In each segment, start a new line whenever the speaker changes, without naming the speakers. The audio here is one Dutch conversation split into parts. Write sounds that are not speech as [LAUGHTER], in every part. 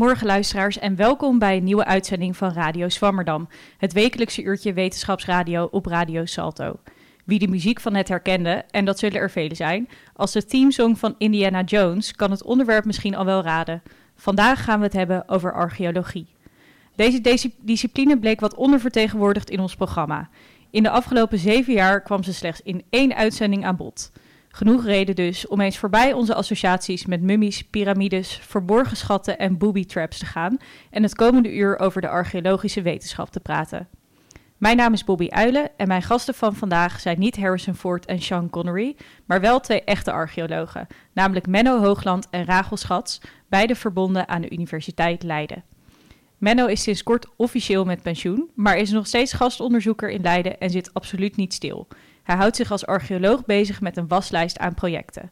Goedemorgen luisteraars en welkom bij een nieuwe uitzending van Radio Swammerdam, het wekelijkse uurtje wetenschapsradio op Radio Salto. Wie de muziek van het herkende, en dat zullen er velen zijn, als de themesong van Indiana Jones, kan het onderwerp misschien al wel raden. Vandaag gaan we het hebben over archeologie. Deze discipline bleek wat ondervertegenwoordigd in ons programma. In de afgelopen zeven jaar kwam ze slechts in één uitzending aan bod. Genoeg reden dus om eens voorbij onze associaties met mummies, piramides, verborgen schatten en booby traps te gaan en het komende uur over de archeologische wetenschap te praten. Mijn naam is Bobby Uilen en mijn gasten van vandaag zijn niet Harrison Ford en Sean Connery, maar wel twee echte archeologen, namelijk Menno Hoogland en Rachel Schats, beide verbonden aan de Universiteit Leiden. Menno is sinds kort officieel met pensioen, maar is nog steeds gastonderzoeker in Leiden en zit absoluut niet stil. Hij houdt zich als archeoloog bezig met een waslijst aan projecten.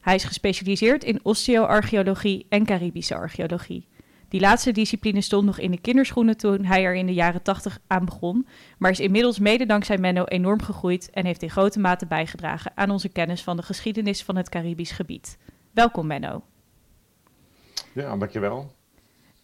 Hij is gespecialiseerd in osteoarcheologie en Caribische archeologie. Die laatste discipline stond nog in de kinderschoenen toen hij er in de jaren 80 aan begon, maar is inmiddels mede dankzij Menno enorm gegroeid en heeft in grote mate bijgedragen aan onze kennis van de geschiedenis van het Caribisch gebied. Welkom Menno.
Ja, dankjewel.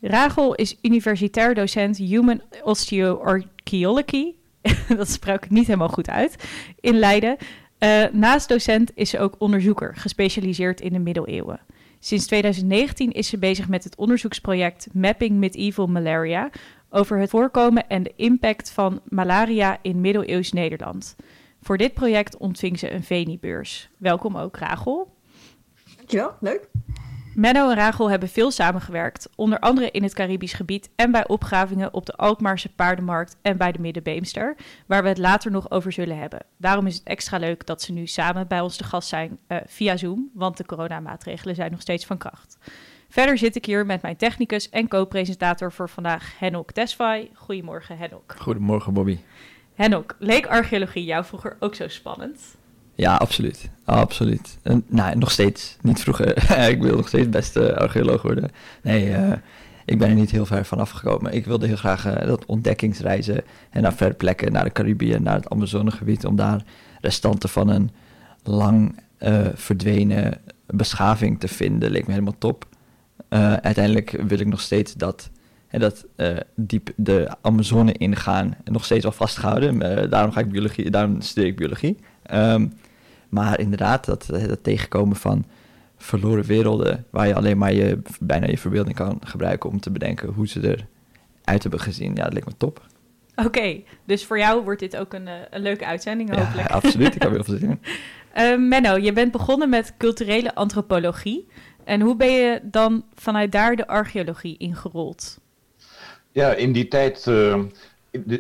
Rachel is universitair docent Human Osteoarchaeology [LAUGHS] dat sprak ik niet helemaal goed uit, in Leiden. Uh, naast docent is ze ook onderzoeker, gespecialiseerd in de middeleeuwen. Sinds 2019 is ze bezig met het onderzoeksproject Mapping Medieval Malaria over het voorkomen en de impact van malaria in middeleeuws Nederland. Voor dit project ontving ze een Veni-beurs. Welkom ook, Rachel.
Dankjewel, leuk.
Menno en Rachel hebben veel samengewerkt, onder andere in het Caribisch gebied en bij opgravingen op de Alkmaarse paardenmarkt en bij de Middenbeemster, waar we het later nog over zullen hebben. Daarom is het extra leuk dat ze nu samen bij ons te gast zijn uh, via Zoom, want de coronamaatregelen zijn nog steeds van kracht. Verder zit ik hier met mijn technicus en co-presentator voor vandaag, Henok Desfai. Goedemorgen, Henok.
Goedemorgen, Bobby.
Henok, leek archeologie jou vroeger ook zo spannend?
Ja, absoluut. Absoluut. En, nou, nog steeds. Niet vroeger. [LAUGHS] ik wil nog steeds beste archeoloog worden. Nee, uh, ik ben er niet heel ver vanaf gekomen. Ik wilde heel graag uh, dat ontdekkingsreizen en naar verre plekken, naar de Caribië, naar het Amazonegebied, om daar restanten van een lang uh, verdwenen beschaving te vinden, leek me helemaal top. uiteindelijk wil ik nog steeds dat, dat diep de Amazone ingaan en nog steeds wel vastgehouden. daarom ga ik biologie, daarom studeer ik biologie. Um, maar inderdaad, dat, dat tegenkomen van verloren werelden, waar je alleen maar je, bijna je verbeelding kan gebruiken om te bedenken hoe ze eruit hebben gezien, ja, dat lijkt me top.
Oké, dus voor jou wordt dit ook een, eh, een leuke uitzending, hopelijk.
Ja, [LAUGHS] absoluut. Ik heb heel veel zin in.
Uh, [LAUGHS] Menno, je bent begonnen met culturele antropologie. En hoe ben je dan vanuit daar de archeologie ingerold?
Ja, in die tijd, uh,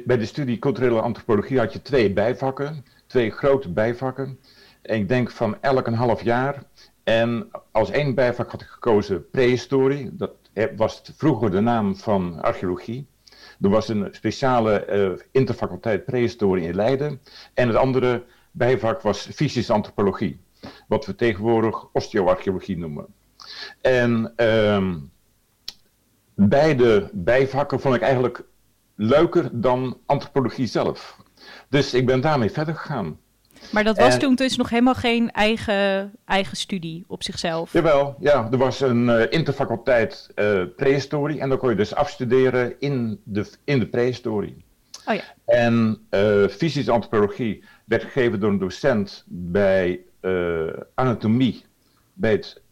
bij de studie culturele antropologie had je twee bijvakken, twee grote bijvakken ik denk van elk een half jaar. En als één bijvak had ik gekozen prehistorie. Dat was vroeger de naam van archeologie. Er was een speciale uh, interfaculteit prehistorie in Leiden. En het andere bijvak was fysische antropologie. Wat we tegenwoordig osteoarcheologie noemen. En uh, beide bijvakken vond ik eigenlijk leuker dan antropologie zelf. Dus ik ben daarmee verder gegaan.
Maar dat was toen dus nog helemaal geen eigen, eigen studie op zichzelf?
Jawel, ja. Er was een uh, interfaculteit uh, prehistorie en dan kon je dus afstuderen in de, in de prehistorie.
Oh ja.
En uh, fysische antropologie werd gegeven door een docent bij anatomie bij het,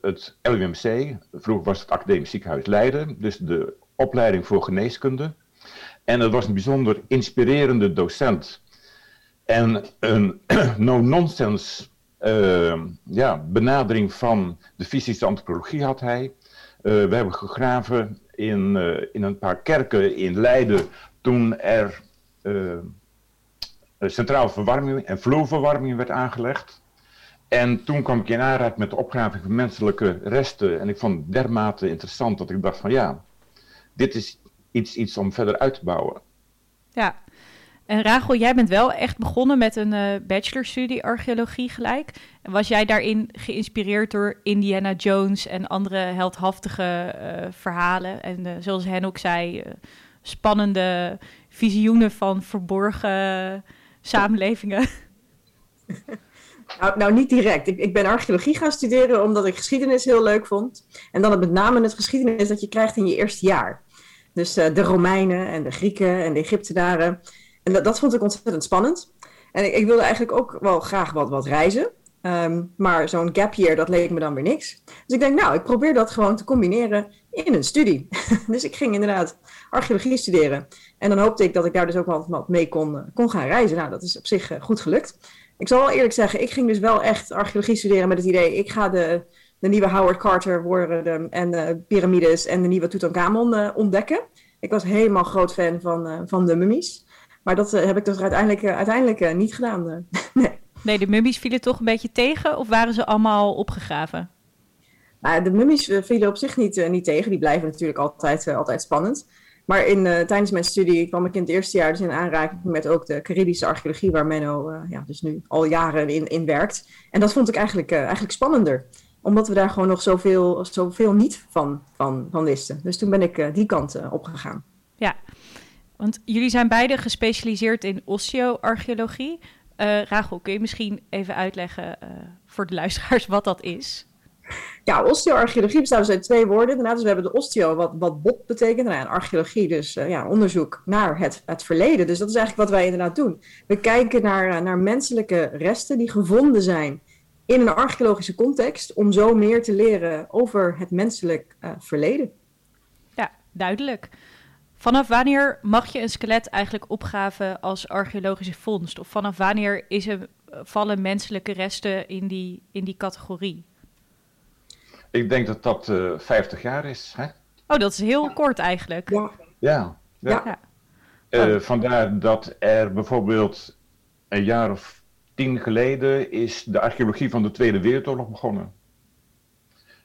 het LUMC. Vroeger was het Academisch Ziekenhuis Leiden, dus de opleiding voor geneeskunde. En het was een bijzonder inspirerende docent en een [CLEARS THROAT] no-nonsense uh, ja, benadering van de fysische antropologie had hij. Uh, we hebben gegraven in, uh, in een paar kerken in Leiden toen er centrale verwarming en vloerverwarming werd aangelegd. En toen kwam ik in aanraking met de opgraving van menselijke resten. En ik vond het dermate interessant dat ik dacht van ja, dit is iets, iets om verder uit te bouwen.
Ja, En Rachel, jij bent wel echt begonnen met een uh, bachelorstudie archeologie gelijk. Was jij daarin geïnspireerd door Indiana Jones en andere heldhaftige uh, verhalen? En uh, zoals Hen ook zei, spannende visioenen van verborgen samenlevingen? [LAUGHS]
Nou, nou, niet direct. Ik, ik ben archeologie gaan studeren omdat ik geschiedenis heel leuk vond. En dan het met name het geschiedenis dat je krijgt in je eerste jaar. Dus de Romeinen en de Grieken en de Egyptenaren. En dat, vond ik ontzettend spannend. En ik, wilde eigenlijk ook wel graag wat, wat reizen. Ehm, maar zo'n gap year, dat leek me dan weer niks. Dus ik denk, nou, ik probeer dat gewoon te combineren in een studie. [LAUGHS] dus ik ging inderdaad archeologie studeren. En dan hoopte ik dat ik daar dus ook wel wat mee kon, eh, kon gaan reizen. Nou, dat is op zich uh, goed gelukt. Ik zal wel eerlijk zeggen, ik ging dus wel echt archeologie studeren met het idee... ik ga de, de nieuwe Howard Carter worden en de piramides en de nieuwe Tutankhamon uh, ontdekken. Ik was helemaal groot fan van, van de mummies. Maar dat heb ik dus uiteindelijk, uiteindelijk niet gedaan. [LAUGHS] nee.
Nee, de mummies vielen toch een beetje tegen of waren ze allemaal opgegraven?
Nou, de mummies eh, vielen op zich niet, niet tegen. Die blijven natuurlijk altijd, altijd spannend. Maar in, tijdens mijn studie kwam ik in het eerste jaar dus in aanraking met ook de Caribische archeologie, waar Menno ja, dus nu al jaren in, in werkt. En dat vond ik eigenlijk, eigenlijk spannender omdat we daar gewoon nog zoveel, zoveel niet van, van, van wisten. Dus toen ben ik die kant opgegaan.
Ja, want jullie zijn beide gespecialiseerd in osteoarcheologie. Uh, Rachel, kun je misschien even uitleggen uh, voor de luisteraars wat dat is?
Ja, osteoarcheologie bestaat dus uit twee woorden. Inderdaad, dus we hebben de osteo, wat, wat bot betekent. Nou, en archeologie, dus uh, ja, onderzoek naar het, het verleden. Dus dat is eigenlijk wat wij inderdaad doen. We kijken naar, naar menselijke resten die gevonden zijn in een archeologische context... om zo meer te leren over het menselijk verleden.
Ja, duidelijk. Vanaf wanneer mag je een skelet eigenlijk opgraven als archeologische vondst? Of vanaf wanneer is er, vallen menselijke resten in die, in die categorie?
Ik denk dat dat uh, 50 jaar is. Hè?
Oh, dat is heel ja. kort eigenlijk.
Ja. Ja. ja. ja. Uh, vandaar dat er bijvoorbeeld een jaar of tien geleden is de archeologie van de Tweede Wereldoorlog begonnen.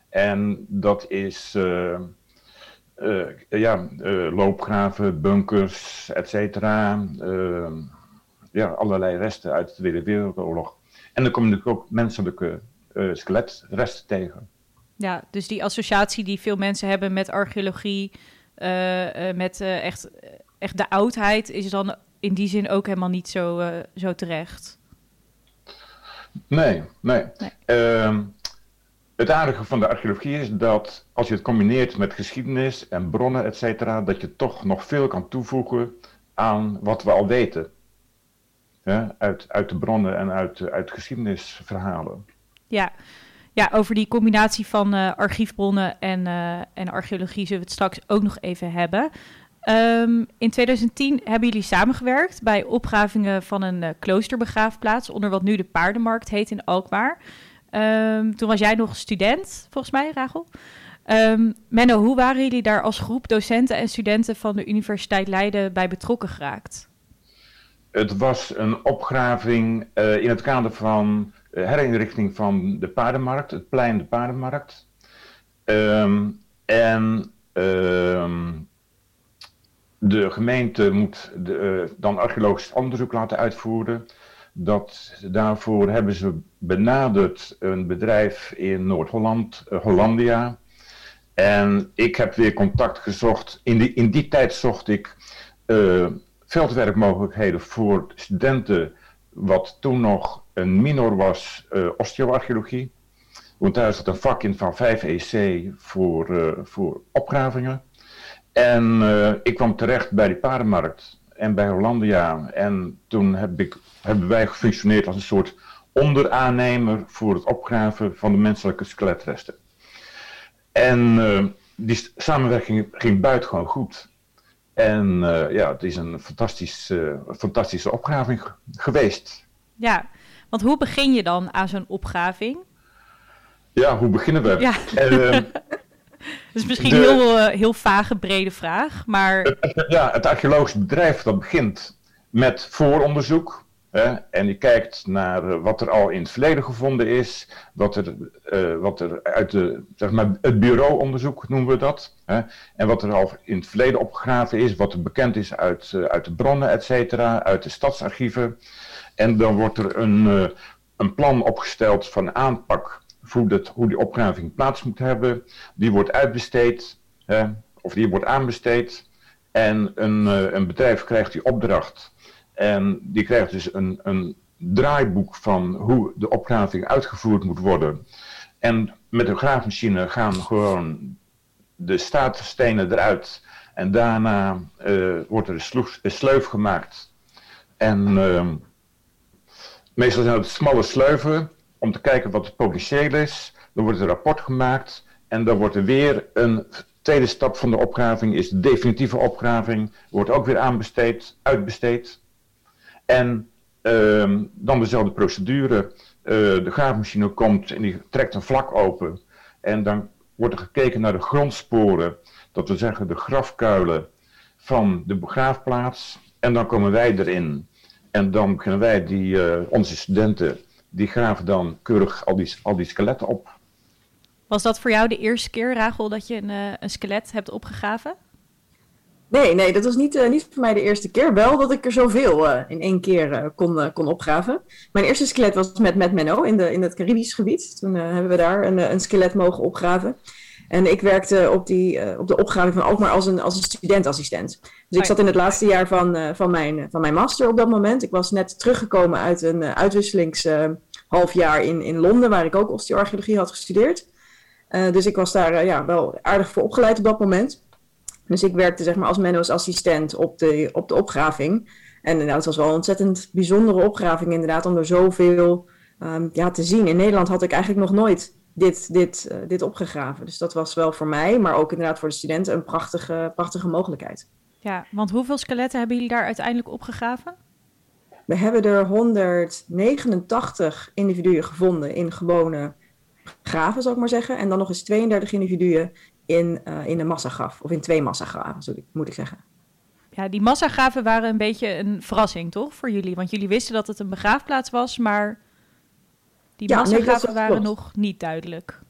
En dat is... Uh, uh, ja, uh, loopgraven, bunkers, et cetera. Uh, ja, allerlei resten uit de Tweede Wereldoorlog. En dan kom je natuurlijk ook menselijke skeletresten tegen.
Ja, dus die associatie die veel mensen hebben met archeologie, met echt, echt de oudheid, is dan in die zin ook helemaal niet zo, zo terecht.
Nee, nee. nee. Ehm, het aardige van de archeologie is dat als je het combineert met geschiedenis en bronnen, et cetera, dat je toch nog veel kan toevoegen aan wat we al weten. Ja, uit, uit de bronnen en uit, uit geschiedenisverhalen.
Ja. ja, over die combinatie van uh, archiefbronnen en, uh, en archeologie zullen we het straks ook nog even hebben. Um, in 2010 hebben jullie samengewerkt bij opgravingen van een uh, kloosterbegraafplaats onder wat nu de Paardenmarkt heet in Alkmaar. Um, toen was jij nog student, volgens mij, Rachel. Um, Menno, hoe waren jullie daar als groep docenten en studenten van de Universiteit Leiden bij betrokken geraakt?
Het was een opgraving uh, in het kader van uh, herinrichting van de paardenmarkt, het plein de paardenmarkt. Um, en de gemeente moet de, uh, dan archeologisch onderzoek laten uitvoeren. Dat, daarvoor hebben ze benaderd een bedrijf in Noord-Holland, uh, Hollandia. En ik heb weer contact gezocht. In die, in die tijd zocht ik uh, veldwerkmogelijkheden voor studenten, wat toen nog een minor was, uh, osteoarcheologie. Want daar zat een vak in van 5 EC voor, voor opgravingen. En ik kwam terecht bij die paardenmarkt en bij Hollandia. En toen heb ik, hebben wij gefunctioneerd als een soort onderaannemer voor het opgraven van de menselijke skeletresten. En uh, die samenwerking ging buitengewoon goed. En uh, ja, het is een fantastisch, uh, fantastische opgraving geweest.
Ja, want hoe begin je dan aan zo'n opgraving?
Ja, hoe beginnen we?
Ja. [LAUGHS] [LAUGHS] Dat is misschien een de, heel, uh, heel vage, brede vraag, maar...
Ja, het archeologisch bedrijf dat begint met vooronderzoek. en die kijkt naar eh, wat er al in het verleden gevonden is, wat er, uh, wat er uit de, zeg maar, het bureauonderzoek noemen we dat, en wat er al in het verleden opgegraven is, wat er bekend is uit, uit de bronnen, et cetera, uit de stadsarchieven. En dan wordt er een, een plan opgesteld van aanpak hoe, dat, hoe die opgraving plaats moet hebben. Die wordt uitbesteed, of die wordt aanbesteed. En een, een bedrijf krijgt die opdracht en die krijgt dus een, een draaiboek van hoe de opgraving uitgevoerd moet worden. En met een graafmachine gaan gewoon de statenstenen eruit. En daarna uh, wordt er een, sleuf gemaakt. En uh, meestal zijn het smalle sleuven om te kijken wat het potentieel is. Dan wordt een rapport gemaakt. En dan wordt er weer een tweede stap van de opgraving, is de definitieve opgraving. Wordt ook weer aanbesteed, uitbesteed. En uh, dan dezelfde procedure. Uh, de graafmachine komt en die trekt een vlak open. En dan wordt er gekeken naar de grondsporen, dat we zeggen de grafkuilen van de begraafplaats. En dan komen wij erin. En dan kunnen wij, die, uh, onze studenten, die graven dan keurig al die, al die skeletten op.
Was dat voor jou de eerste keer, Rachel, dat je een, uh, een skelet hebt opgegraven?
Nee, nee, dat was niet, uh, niet voor mij de eerste keer. Wel dat ik er zoveel uh, in één keer uh, kon, kon opgraven. Mijn eerste skelet was met, met Menno in, de, in het Caribisch gebied. Toen hebben we daar een, een skelet mogen opgraven. En ik werkte op, die, op de opgraving van Alkmaar als een, als een studentassistent. Dus ik zat in het laatste jaar van, van, mijn, van mijn master op dat moment. Ik was net teruggekomen uit een uitwisselingshalfjaar in, in Londen, waar ik ook osteoarcheologie had gestudeerd. dus ik was daar ja, wel aardig voor opgeleid op dat moment. Dus ik werkte zeg maar als Menno's assistent op de, op de opgraving. En inderdaad, het was wel een ontzettend bijzondere opgraving inderdaad, om er zoveel um, ja, te zien. In Nederland had ik eigenlijk nog nooit dit, dit, uh, dit opgegraven. Dus dat was wel voor mij, maar ook inderdaad voor de studenten een prachtige, prachtige mogelijkheid.
Ja, want hoeveel skeletten hebben jullie daar uiteindelijk opgegraven?
We hebben er 189 individuen gevonden in gewone graven, zou ik maar zeggen. En dan nog eens 32 individuen in, uh, in een massagraf. Of in twee massagraven, moet ik zeggen.
Ja, die massagraven waren een beetje een verrassing, toch, voor jullie? Want jullie wisten dat het een begraafplaats was, maar die ja, massagraven nee, waren nog niet duidelijk.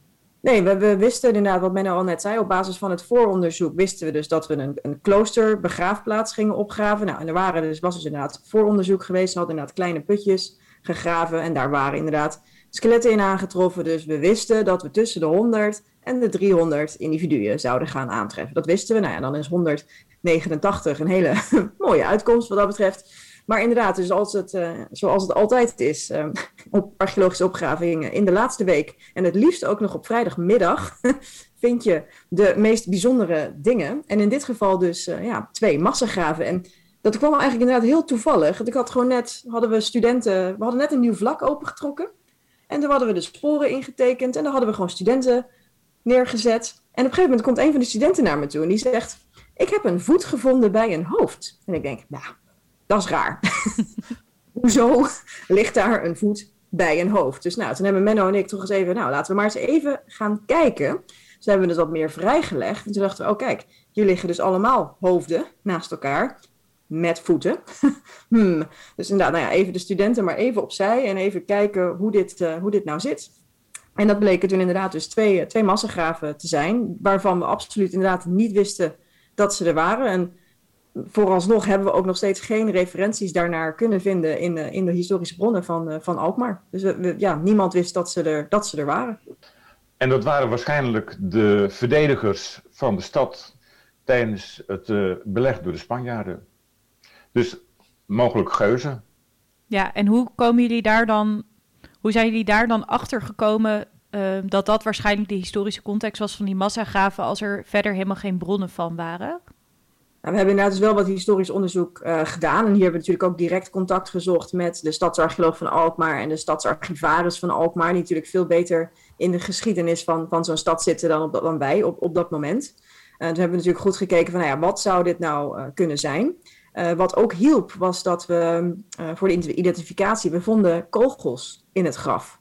Nee, we, wisten inderdaad, wat Menno al net zei, op basis van het vooronderzoek wisten we dus dat we een, een klooster begraafplaats gingen opgraven. Nou, en er waren dus, was dus inderdaad vooronderzoek geweest, ze hadden inderdaad kleine putjes gegraven en daar waren inderdaad skeletten in aangetroffen. Dus we wisten dat we tussen de 100 en de 300 individuen zouden gaan aantreffen. Dat wisten we. Nou ja, dan is 189 een hele [LAUGHS] mooie uitkomst wat dat betreft. Maar inderdaad, dus uh, zoals het altijd is uh, op archeologische opgravingen in de laatste week, en het liefst ook nog op vrijdagmiddag, [LAUGHS] vind je de meest bijzondere dingen. En in dit geval dus uh, ja, twee massagraven. En dat kwam eigenlijk inderdaad heel toevallig. Ik had gewoon net, hadden we studenten, we hadden net een nieuw vlak opengetrokken. En toen hadden we de sporen ingetekend en dan hadden we gewoon studenten neergezet. En op een gegeven moment komt een van de studenten naar me toe en die zegt: Ik heb een voet gevonden bij een hoofd. En ik denk: Nou, dat is raar. [LAUGHS] Hoezo ligt daar een voet bij een hoofd? Dus nou, toen hebben Menno en ik toch eens even: Nou, laten we maar eens even gaan kijken. Dus hebben we het wat meer vrijgelegd. En toen dachten we: Oh, kijk, hier liggen dus allemaal hoofden naast elkaar met voeten. [LAUGHS] hmm. Dus inderdaad, nou ja, even de studenten maar even opzij en even kijken hoe dit, uh, hoe dit nou zit. En dat bleken toen inderdaad dus twee, twee massagraven te zijn, waarvan we absoluut inderdaad niet wisten dat ze er waren. En vooralsnog hebben we ook nog steeds geen referenties daarnaar kunnen vinden in, de, in de historische bronnen van, uh, van Alkmaar. Dus we, ja, niemand wist dat ze, er, dat ze er waren.
En dat waren waarschijnlijk de verdedigers van de stad tijdens het uh, beleg door de Spanjaarden. Dus mogelijk geuzen.
Ja, en hoe komen jullie daar dan, hoe zijn jullie daar dan achter gekomen uh, dat dat waarschijnlijk de historische context was van die massagraven als er verder helemaal geen bronnen van waren?
We hebben inderdaad dus wel wat historisch onderzoek uh, gedaan. En hier hebben we natuurlijk ook direct contact gezocht met de stadsarcheoloog van Alkmaar en de stadsarchivaris van Alkmaar. Die natuurlijk veel beter in de geschiedenis van, van zo'n stad zitten dan, op dan wij op, op dat moment. Uh, toen hebben we natuurlijk goed gekeken van, nou ja, wat zou dit nou uh, kunnen zijn? Wat ook hielp, was dat we voor de identificatie, we vonden kogels in het graf.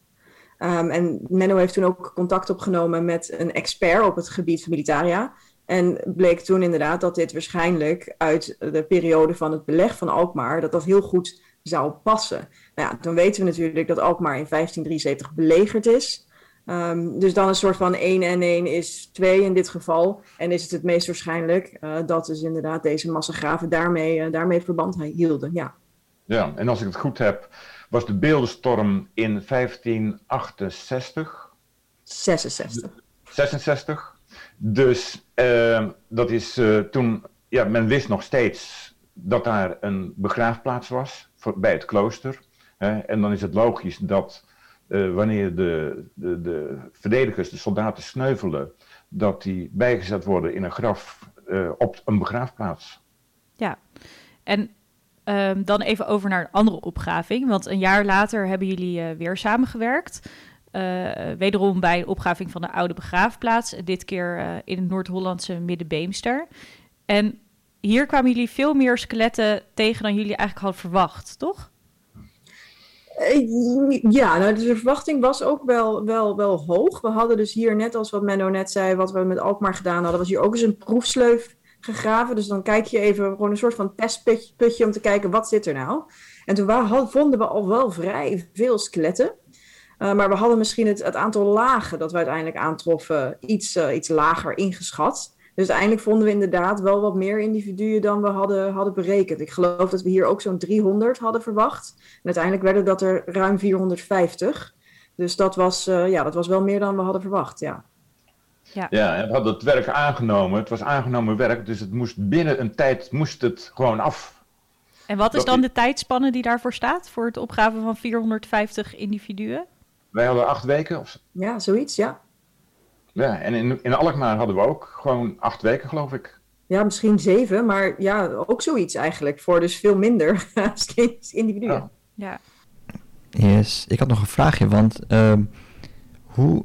Um, en Menno heeft toen ook contact opgenomen met een expert op het gebied van militaria. En bleek toen inderdaad dat dit waarschijnlijk uit de periode van het beleg van Alkmaar, dat dat heel goed zou passen. Nou ja, dan weten we natuurlijk dat Alkmaar in 1573 belegerd is. Um, dus dan een soort van 1 en 1 is 2 in dit geval. En is het het meest waarschijnlijk uh, dat dus inderdaad deze massagraven daarmee, uh, daarmee verband hielden. Ja.
ja, en als ik het goed heb, was de beeldenstorm in 1568.
66.
66. Dus uh, dat is toen, ja, men wist nog steeds dat daar een begraafplaats was voor, bij het klooster. Hè, en dan is het logisch dat uh, wanneer de, de, de, verdedigers, de soldaten sneuvelen, dat die bijgezet worden in een graf uh, op een begraafplaats.
Ja, en um, dan even over naar een andere opgraving. Want een jaar later hebben jullie weer samengewerkt. Wederom bij de opgraving van de oude begraafplaats. Dit keer in het Noord-Hollandse Middenbeemster. En hier kwamen jullie veel meer skeletten tegen dan jullie eigenlijk hadden verwacht, toch?
Eh, ja, nou, de verwachting was ook wel, wel, wel hoog. We hadden dus hier, net als wat Menno net zei, wat we met Alkmaar gedaan hadden, was hier ook eens een proefsleuf gegraven. Dus dan kijk je even gewoon een soort van testputje om te kijken wat zit er nou. En toen vonden we al wel vrij veel skeletten. Uh, maar we hadden misschien het, het, aantal lagen dat we uiteindelijk aantroffen iets, uh, iets lager ingeschat. Dus uiteindelijk vonden we inderdaad wel wat meer individuen dan we hadden, hadden berekend. Ik geloof dat we hier ook zo'n 300 hadden verwacht. En uiteindelijk werden dat er ruim 450. Dus dat was, uh, ja, dat was wel meer dan we hadden verwacht, ja.
Ja. ja, en we hadden het werk aangenomen. Het was aangenomen werk, dus het moest binnen een tijd moest het gewoon af.
En wat is dan de tijdspanne die daarvoor staat, voor het opgave van 450 individuen?
Wij hadden acht weken. Of...
Ja, zoiets, ja.
Ja, en in, in Alkmaar hadden we ook gewoon acht weken, geloof ik.
Ja, misschien zeven, maar ja, ook zoiets eigenlijk. Voor dus veel minder [LAUGHS] individuen.
Ja.
Yes, ik had nog een vraagje, want uh, hoe,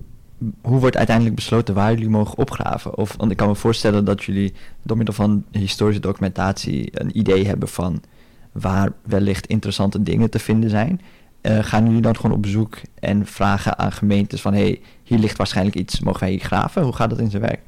hoe wordt uiteindelijk besloten waar jullie mogen opgraven? Of, want ik kan me voorstellen dat jullie door middel van historische documentatie een idee hebben van waar wellicht interessante dingen te vinden zijn. Uh, gaan jullie dan gewoon op bezoek en vragen aan gemeentes van... hé, hey, hier ligt waarschijnlijk iets, mogen wij hier graven? Hoe gaat dat in zijn werk?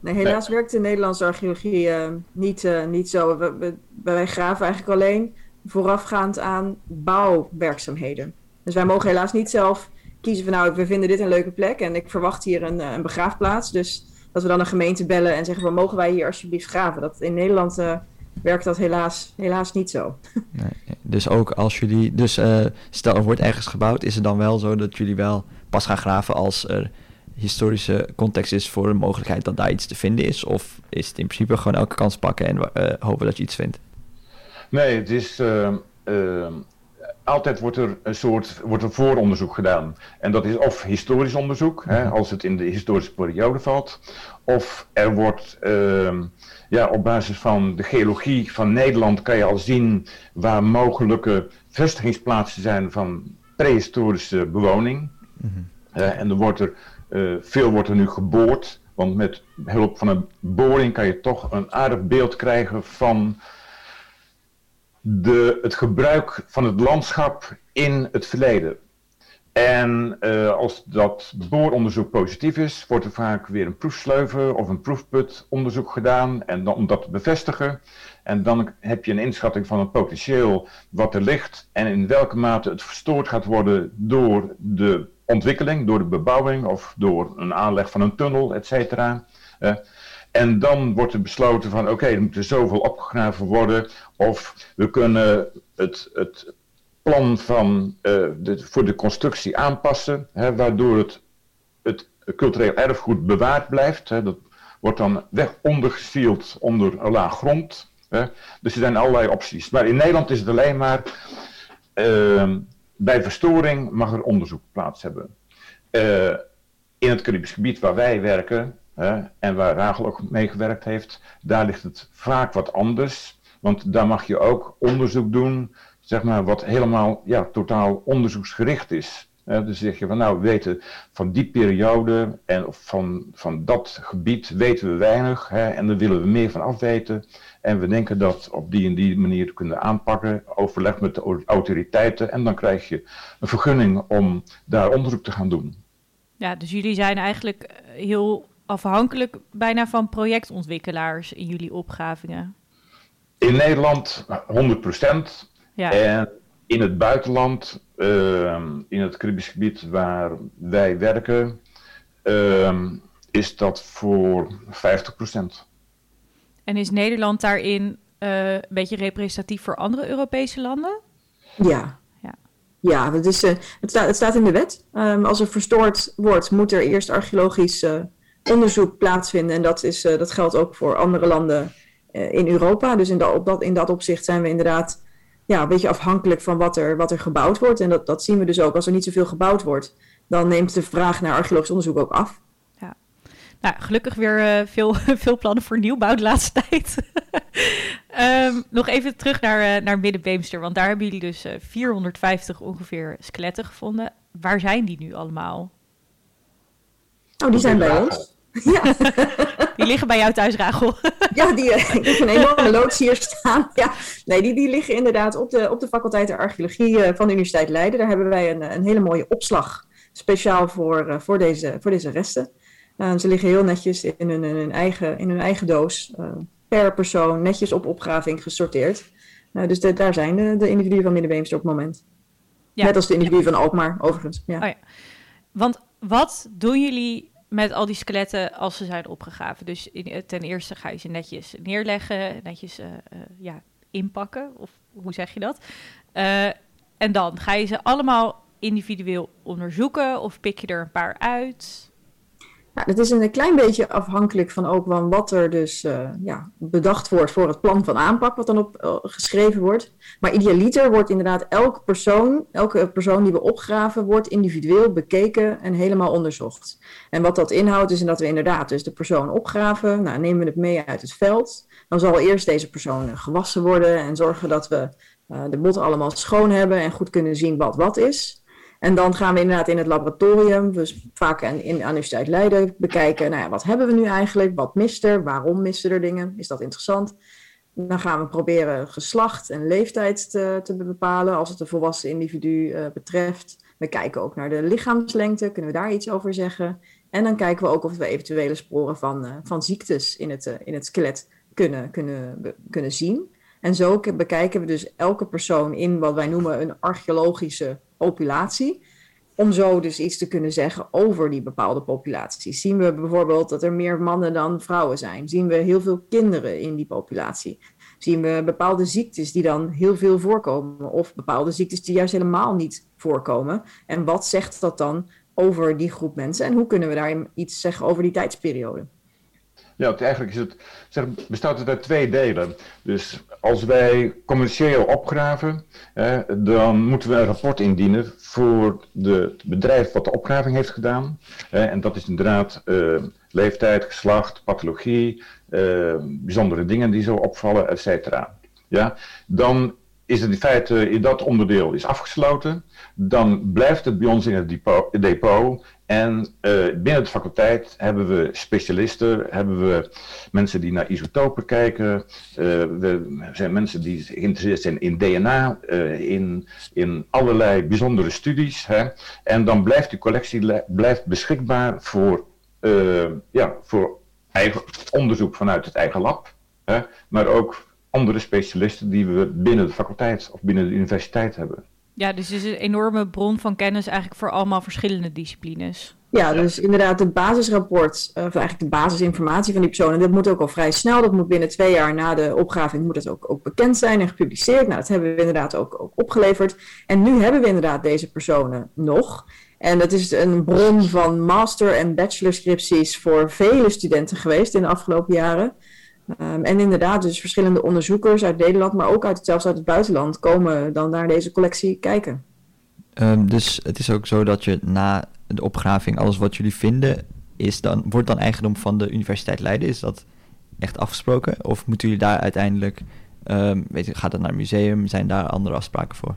Nee, helaas werkt de Nederlandse archeologie uh, niet, uh, niet zo. We, we, wij graven eigenlijk alleen voorafgaand aan bouwwerkzaamheden. Dus wij mogen helaas niet zelf kiezen van... nou, we vinden dit een leuke plek en ik verwacht hier een, een begraafplaats. Dus dat we dan een gemeente bellen en zeggen... van, mogen wij hier alsjeblieft graven? Dat in Nederland werkt dat helaas, helaas niet zo. [LAUGHS]
Nee, dus ook als jullie, dus uh, stel er wordt ergens gebouwd, is het dan wel zo dat jullie wel pas gaan graven als er historische context is voor een mogelijkheid dat daar iets te vinden is? Of is het in principe gewoon elke kans pakken en uh, hopen dat je iets vindt?
Nee, het is. Uh, altijd wordt er een soort wordt er vooronderzoek gedaan. En dat is of historisch onderzoek, hè, als het in de historische periode valt, of er wordt ehm, ja, op basis van de geologie van Nederland kan je al zien waar mogelijke vestigingsplaatsen zijn van prehistorische bewoning. Mm en er wordt er, uh, veel wordt er nu geboord, want met hulp van een boring kan je toch een aardig beeld krijgen van de, het gebruik van het landschap in het verleden. En uh, als dat booronderzoek positief is, wordt er vaak weer een proefsleuven of een proefputonderzoek gedaan en dan, om dat te bevestigen. En dan heb je een inschatting van het potentieel wat er ligt en in welke mate het verstoord gaat worden door de ontwikkeling, door de bebouwing of door een aanleg van een tunnel, et cetera. Uh, en dan wordt er besloten van oké, er moet er zoveel opgegraven worden. Of we kunnen het, het plan van, uh, de, voor de constructie aanpassen. Hè, waardoor het, het cultureel erfgoed bewaard blijft. Hè. Dat wordt dan weg ondergesield onder een laag grond. Hè. Dus er zijn allerlei opties. Maar in Nederland is het alleen maar... Uh, bij verstoring mag er onderzoek plaats hebben. Uh, in het Caribisch gebied waar wij werken en waar Rachel ook meegewerkt heeft, daar ligt het vaak wat anders. Want daar mag je ook onderzoek doen, zeg maar, wat helemaal ja, totaal onderzoeksgericht is. dus zeg je van nou, we weten van die periode en van, van dat gebied weten we weinig hè, en daar willen we meer van afweten. En we denken dat op die en die manier te kunnen aanpakken, overleg met de autoriteiten en dan krijg je een vergunning om daar onderzoek te gaan doen.
Ja, dus jullie zijn eigenlijk heel afhankelijk bijna van projectontwikkelaars in jullie opgravingen?
In Nederland 100 procent. Ja. En in het buitenland, ehm, in het Caribisch gebied waar wij werken, ehm, is dat voor 50%.
En is Nederland daarin uh, een beetje representatief voor andere Europese landen?
Ja. Ja, ja het, is, uh, het, staat, het staat in de wet. Um, als er verstoord wordt, moet er eerst archeologisch uh, onderzoek plaatsvinden. En dat, is, dat geldt ook voor andere landen in Europa. Dus in dat, op dat, in dat opzicht zijn we inderdaad ja, een beetje afhankelijk van wat er, wat er gebouwd wordt. En dat, dat zien we dus ook. Als er niet zoveel gebouwd wordt, dan neemt de vraag naar archeologisch onderzoek ook af.
Ja. Nou, gelukkig weer uh, veel, [LAUGHS] veel plannen voor nieuwbouw de laatste [LAUGHS] tijd. um, nog even terug naar, uh, naar Middenbeemster, want daar hebben jullie dus uh, 450 ongeveer skeletten gevonden. Waar zijn die nu allemaal?
Oh, die zijn bij ons.
Ja. [LAUGHS] Die liggen bij jou thuis, Rachel.
Ja, die, ik heb een enorme loods hier staan. Ja. Nee, die, die liggen inderdaad op de, op de faculteit de archeologie van de Universiteit Leiden. Daar hebben wij een, een hele mooie opslag speciaal voor, voor, deze, voor deze resten. Uh, ze liggen heel netjes in hun, in hun, eigen, in hun eigen doos, uh, per persoon, netjes op opgraving gesorteerd. Uh, dus de, daar zijn de, de individuen van Middenbeemster op het moment. Ja. Net als de individuen van Alkmaar, overigens. Ja.
Oh ja. Want wat doen jullie met al die skeletten als ze zijn opgegraven? Dus in, ten eerste ga je ze netjes neerleggen, netjes ja, inpakken, of hoe zeg je dat? en dan ga je ze allemaal individueel onderzoeken of pik je er een paar uit?
Nou, dat is een klein beetje afhankelijk van ook wat er dus uh, ja, bedacht wordt voor het plan van aanpak, wat dan op uh, geschreven wordt. Maar idealiter wordt inderdaad elke persoon, elke persoon die we opgraven, wordt individueel bekeken en helemaal onderzocht. En wat dat inhoudt is dat we inderdaad dus de persoon opgraven, nou, nemen we het mee uit het veld. Dan zal eerst deze persoon gewassen worden en zorgen dat we uh, de botten allemaal schoon hebben en goed kunnen zien wat wat is. En dan gaan we inderdaad in het laboratorium, dus vaak in, in de Universiteit Leiden, bekijken, nou ja, wat hebben we nu eigenlijk? Wat mist er? Waarom misten er dingen? Is dat interessant? Dan gaan we proberen geslacht en leeftijd te, te bepalen als het een volwassen individu uh, betreft. We kijken ook naar de lichaamslengte, kunnen we daar iets over zeggen? En dan kijken we ook of we eventuele sporen van, uh, van ziektes in het, uh, in het skelet kunnen, kunnen, kunnen zien. En zo bekijken we dus elke persoon in wat wij noemen een archeologische populatie. Om zo dus iets te kunnen zeggen over die bepaalde populatie. Zien we bijvoorbeeld dat er meer mannen dan vrouwen zijn? Zien we heel veel kinderen in die populatie? Zien we bepaalde ziektes die dan heel veel voorkomen? Of bepaalde ziektes die juist helemaal niet voorkomen? En wat zegt dat dan over die groep mensen? En hoe kunnen we daar iets zeggen over die tijdsperiode?
Ja, eigenlijk is het, zeg, bestaat het uit twee delen. Dus als wij commercieel opgraven, dan moeten we een rapport indienen voor de, het bedrijf wat de opgraving heeft gedaan. en dat is inderdaad uh, leeftijd, geslacht, pathologie, uh, bijzondere dingen die zo opvallen, et cetera. Ja, dan is het in feite, in dat onderdeel is afgesloten. Dan blijft het bij ons in het depot, en uh, binnen de faculteit hebben we specialisten, hebben we mensen die naar isotopen kijken, uh, we zijn mensen die geïnteresseerd zijn in DNA, in, in allerlei bijzondere studies. Hè? En dan blijft die collectie blijft beschikbaar voor, ja, voor eigen onderzoek vanuit het eigen lab, hè? maar ook andere specialisten die we binnen de faculteit of binnen de universiteit hebben.
Ja, dus het is een enorme bron van kennis eigenlijk voor allemaal verschillende disciplines.
Ja, dus inderdaad het basisrapport, of eigenlijk de basisinformatie van die persoon. En dat moet ook al vrij snel, dat moet binnen twee jaar na de opgraving moet dat ook, ook bekend zijn en gepubliceerd. Nou, dat hebben we inderdaad ook, ook opgeleverd. En nu hebben we inderdaad deze personen nog. En dat is een bron van master- en bachelorscripties voor vele studenten geweest in de afgelopen jaren. Um, en inderdaad, dus verschillende onderzoekers uit Nederland, maar ook uit, zelfs uit het buitenland, komen dan naar deze collectie kijken.
Um, dus het is ook zo dat je na de opgraving, alles wat jullie vinden, is dan, wordt dan eigendom van de Universiteit Leiden? Is dat echt afgesproken? Of moeten jullie daar uiteindelijk, um, weet je, gaat het naar een museum? Zijn daar andere afspraken voor?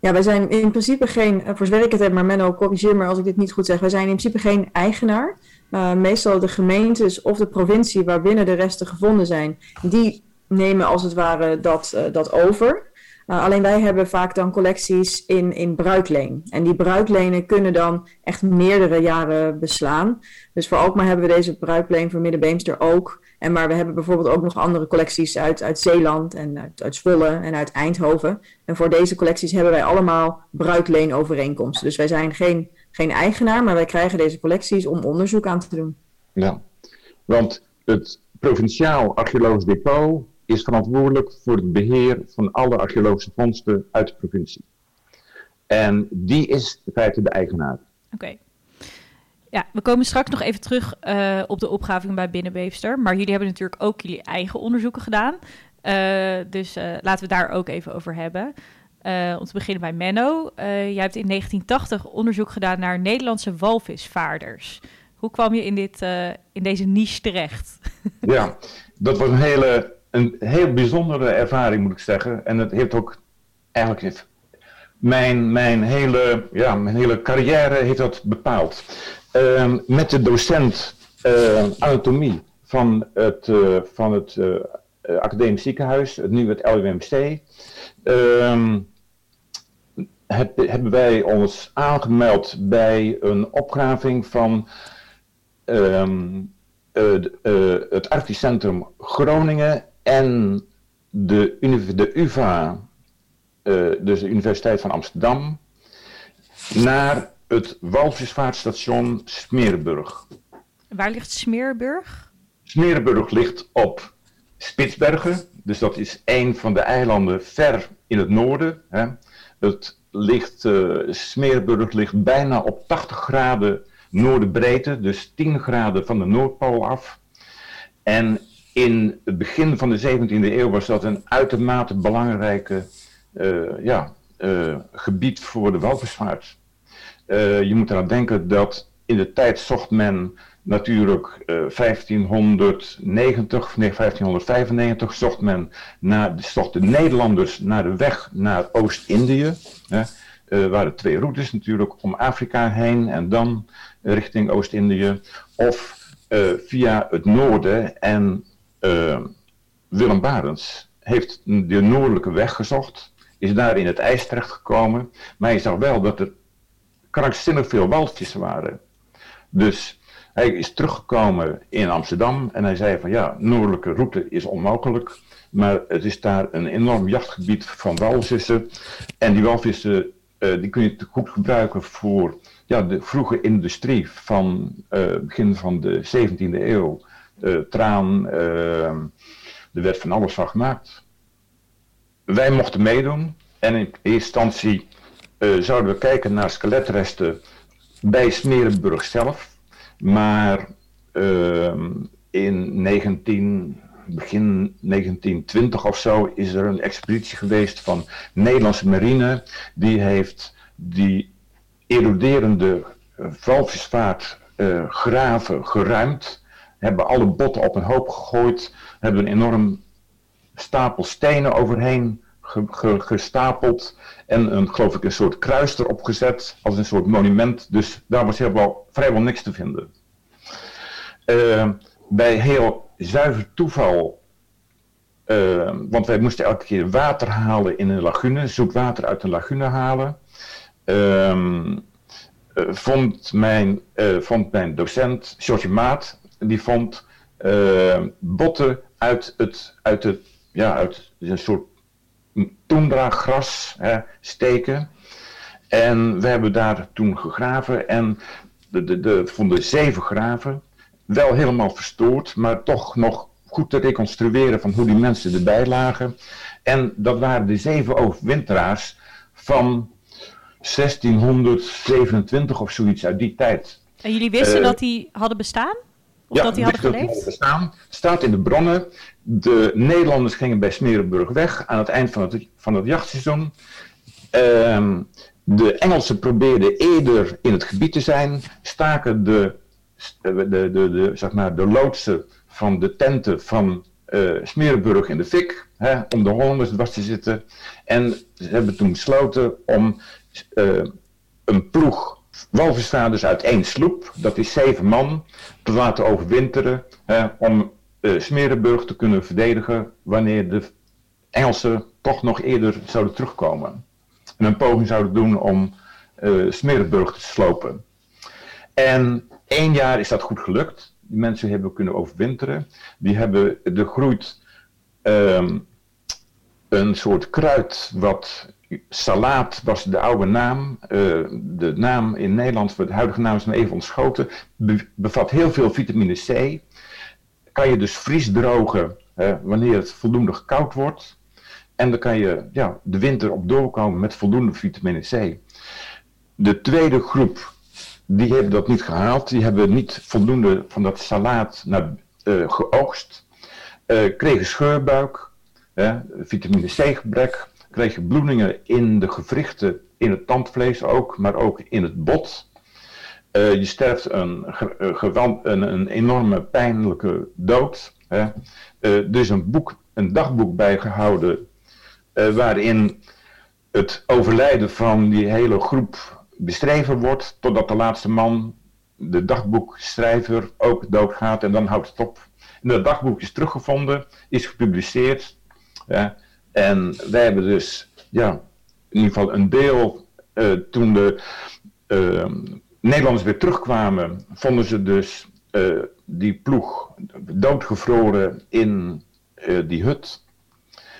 Ja, wij zijn in principe geen, voor zover ik het heb, maar Menno, corrigeer me als ik dit niet goed zeg. Wij zijn in principe geen eigenaar. Uh, meestal de gemeentes of de provincie waarbinnen de resten gevonden zijn, die nemen als het ware dat, uh, dat over. Uh, alleen wij hebben vaak dan collecties in, in bruikleen. En die bruiklenen kunnen dan echt meerdere jaren beslaan. Dus voor Alkmaar hebben we deze bruikleen voor Middenbeemster ook. En maar we hebben bijvoorbeeld ook nog andere collecties uit, uit Zeeland en uit, uit Zwolle en uit Eindhoven. En voor deze collecties hebben wij allemaal bruikleenovereenkomsten. Dus wij zijn geen, geen eigenaar, maar wij krijgen deze collecties om onderzoek aan te doen.
Ja, want het Provinciaal Archeologisch Depot is verantwoordelijk voor het beheer van alle archeologische vondsten uit de provincie. En die is in feite de eigenaar.
Oké. Ja, we komen straks nog even terug uh, op de opgraving bij Binnenbeefster. Maar jullie hebben natuurlijk ook jullie eigen onderzoeken gedaan. Uh, dus uh, laten we daar ook even over hebben. Om te beginnen bij Menno. jij hebt in 1980 onderzoek gedaan naar Nederlandse walvisvaarders. Hoe kwam je in, dit, in deze niche terecht? [LAUGHS]
ja, dat was een hele een heel bijzondere ervaring, moet ik zeggen. En het heeft ook eigenlijk mijn, mijn, hele, ja, mijn hele carrière heeft dat bepaald. Uh, met de docent uh, anatomie van het, uh, van het uh, academisch ziekenhuis, het nu het LUMC, ehm, heb, hebben wij ons aangemeld bij een opgraving van um, het Centrum Groningen en de, de UvA, dus de Universiteit van Amsterdam, naar het walvisvaartstation Smeerburg.
Waar ligt Smeerburg?
Smeerburg ligt op Spitsbergen, dus dat is een van de eilanden ver in het noorden. Hè. Het ligt, uh, Smeerburg ligt bijna op 80 graden noordenbreedte, dus 10 graden van de Noordpool af. En in het begin van de 17e eeuw was dat een uitermate belangrijke uh, ja, uh, gebied voor de walvisvaart. Je moet eraan denken dat in de tijd zocht men natuurlijk 1590, nee 1595 zocht men naar, zocht de Nederlanders naar de weg naar Oost-Indië. Er waren twee routes natuurlijk, om Afrika heen en dan richting Oost-Indië. Of via het noorden en uh, Willem Barends heeft de noordelijke weg gezocht, is daar in het ijs terechtgekomen, maar hij zag wel dat er krankzinnig veel walvis waren. Dus hij is teruggekomen in Amsterdam en hij zei van ja, noordelijke route is onmogelijk, maar het is daar een enorm jachtgebied van walvissen en die walvissen uh, die kun je goed gebruiken voor ja, de vroege industrie van uh, begin van de 17e eeuw traan. Uh, er werd van alles van gemaakt. Wij mochten meedoen. En in eerste instantie uh, zouden we kijken naar skeletresten bij Smerenburg zelf. Maar ehm, in 19, begin 1920 of zo is er een expeditie geweest van Nederlandse marine. Die heeft die eroderende valvisvaart graven geruimd hebben alle botten op een hoop gegooid, hebben een enorm stapel stenen overheen gestapeld en een, geloof ik, een soort kruis erop gezet als een soort monument. Dus daar was helemaal, vrijwel niks te vinden. Uh, bij heel zuiver toeval, uh, want wij moesten elke keer water halen in een lagune, zoet water uit een lagune halen. Uh, vond, mijn, vond mijn docent, George Maat, die vond botten uit, het, uit, het, ja, uit een soort toendra-gras steken. En we hebben daar toen gegraven en de, de, de, vonden zeven graven. Wel helemaal verstoord, maar toch nog goed te reconstrueren van hoe die mensen erbij lagen. En dat waren de zeven overwinteraars van 1627 of zoiets uit die tijd.
En jullie wisten uh, dat die hadden bestaan? Of
ja,
dat die hadden geleefd?
Bestaan, staat in de bronnen. De Nederlanders gingen bij Smerenburg weg aan het eind van het, van het jachtseizoen. Um, de Engelsen probeerden eerder in het gebied te zijn, staken de, de, de, de, zeg maar, de loodsen van de tenten van uh, Smerenburg in de fik, hè, om de Hollanders dwars te zitten. En ze hebben toen besloten om uh, een ploeg walvisvaarders uit één sloep, dat is zeven man, te laten overwinteren om uh, Smerenburg te kunnen verdedigen wanneer de Engelsen toch nog eerder zouden terugkomen. En een poging zouden doen om uh, Smerenburg te slopen. En één jaar is dat goed gelukt. Die mensen hebben kunnen overwinteren. Die hebben, er groeit ehm, een soort kruid wat salaat was de oude naam. Uh, de naam in Nederland, de huidige naam is me even ontschoten. bevat heel veel vitamine C. Kan je dus vriesdrogen wanneer het voldoende koud wordt. En dan kan je ja, de winter op doorkomen met voldoende vitamine C. De tweede groep, die hebben dat niet gehaald. Die hebben niet voldoende van dat salaat naar, uh, geoogst. Uh, kregen scheurbuik, vitamine C gebrek. Kregen bloedingen in de gewrichten, in het tandvlees ook, maar ook in het bot. Uh, je sterft een, een, een, enorme pijnlijke dood. Hè. er is een, boek, een dagboek bijgehouden waarin het overlijden van die hele groep beschreven wordt totdat de laatste man, de dagboekschrijver, ook doodgaat en dan houdt het op. En dat dagboek is teruggevonden, is gepubliceerd. Ja, en wij hebben dus, ja, in ieder geval een deel, uh, toen de uh, Nederlanders weer terugkwamen, vonden ze dus uh, die ploeg doodgevroren in die hut.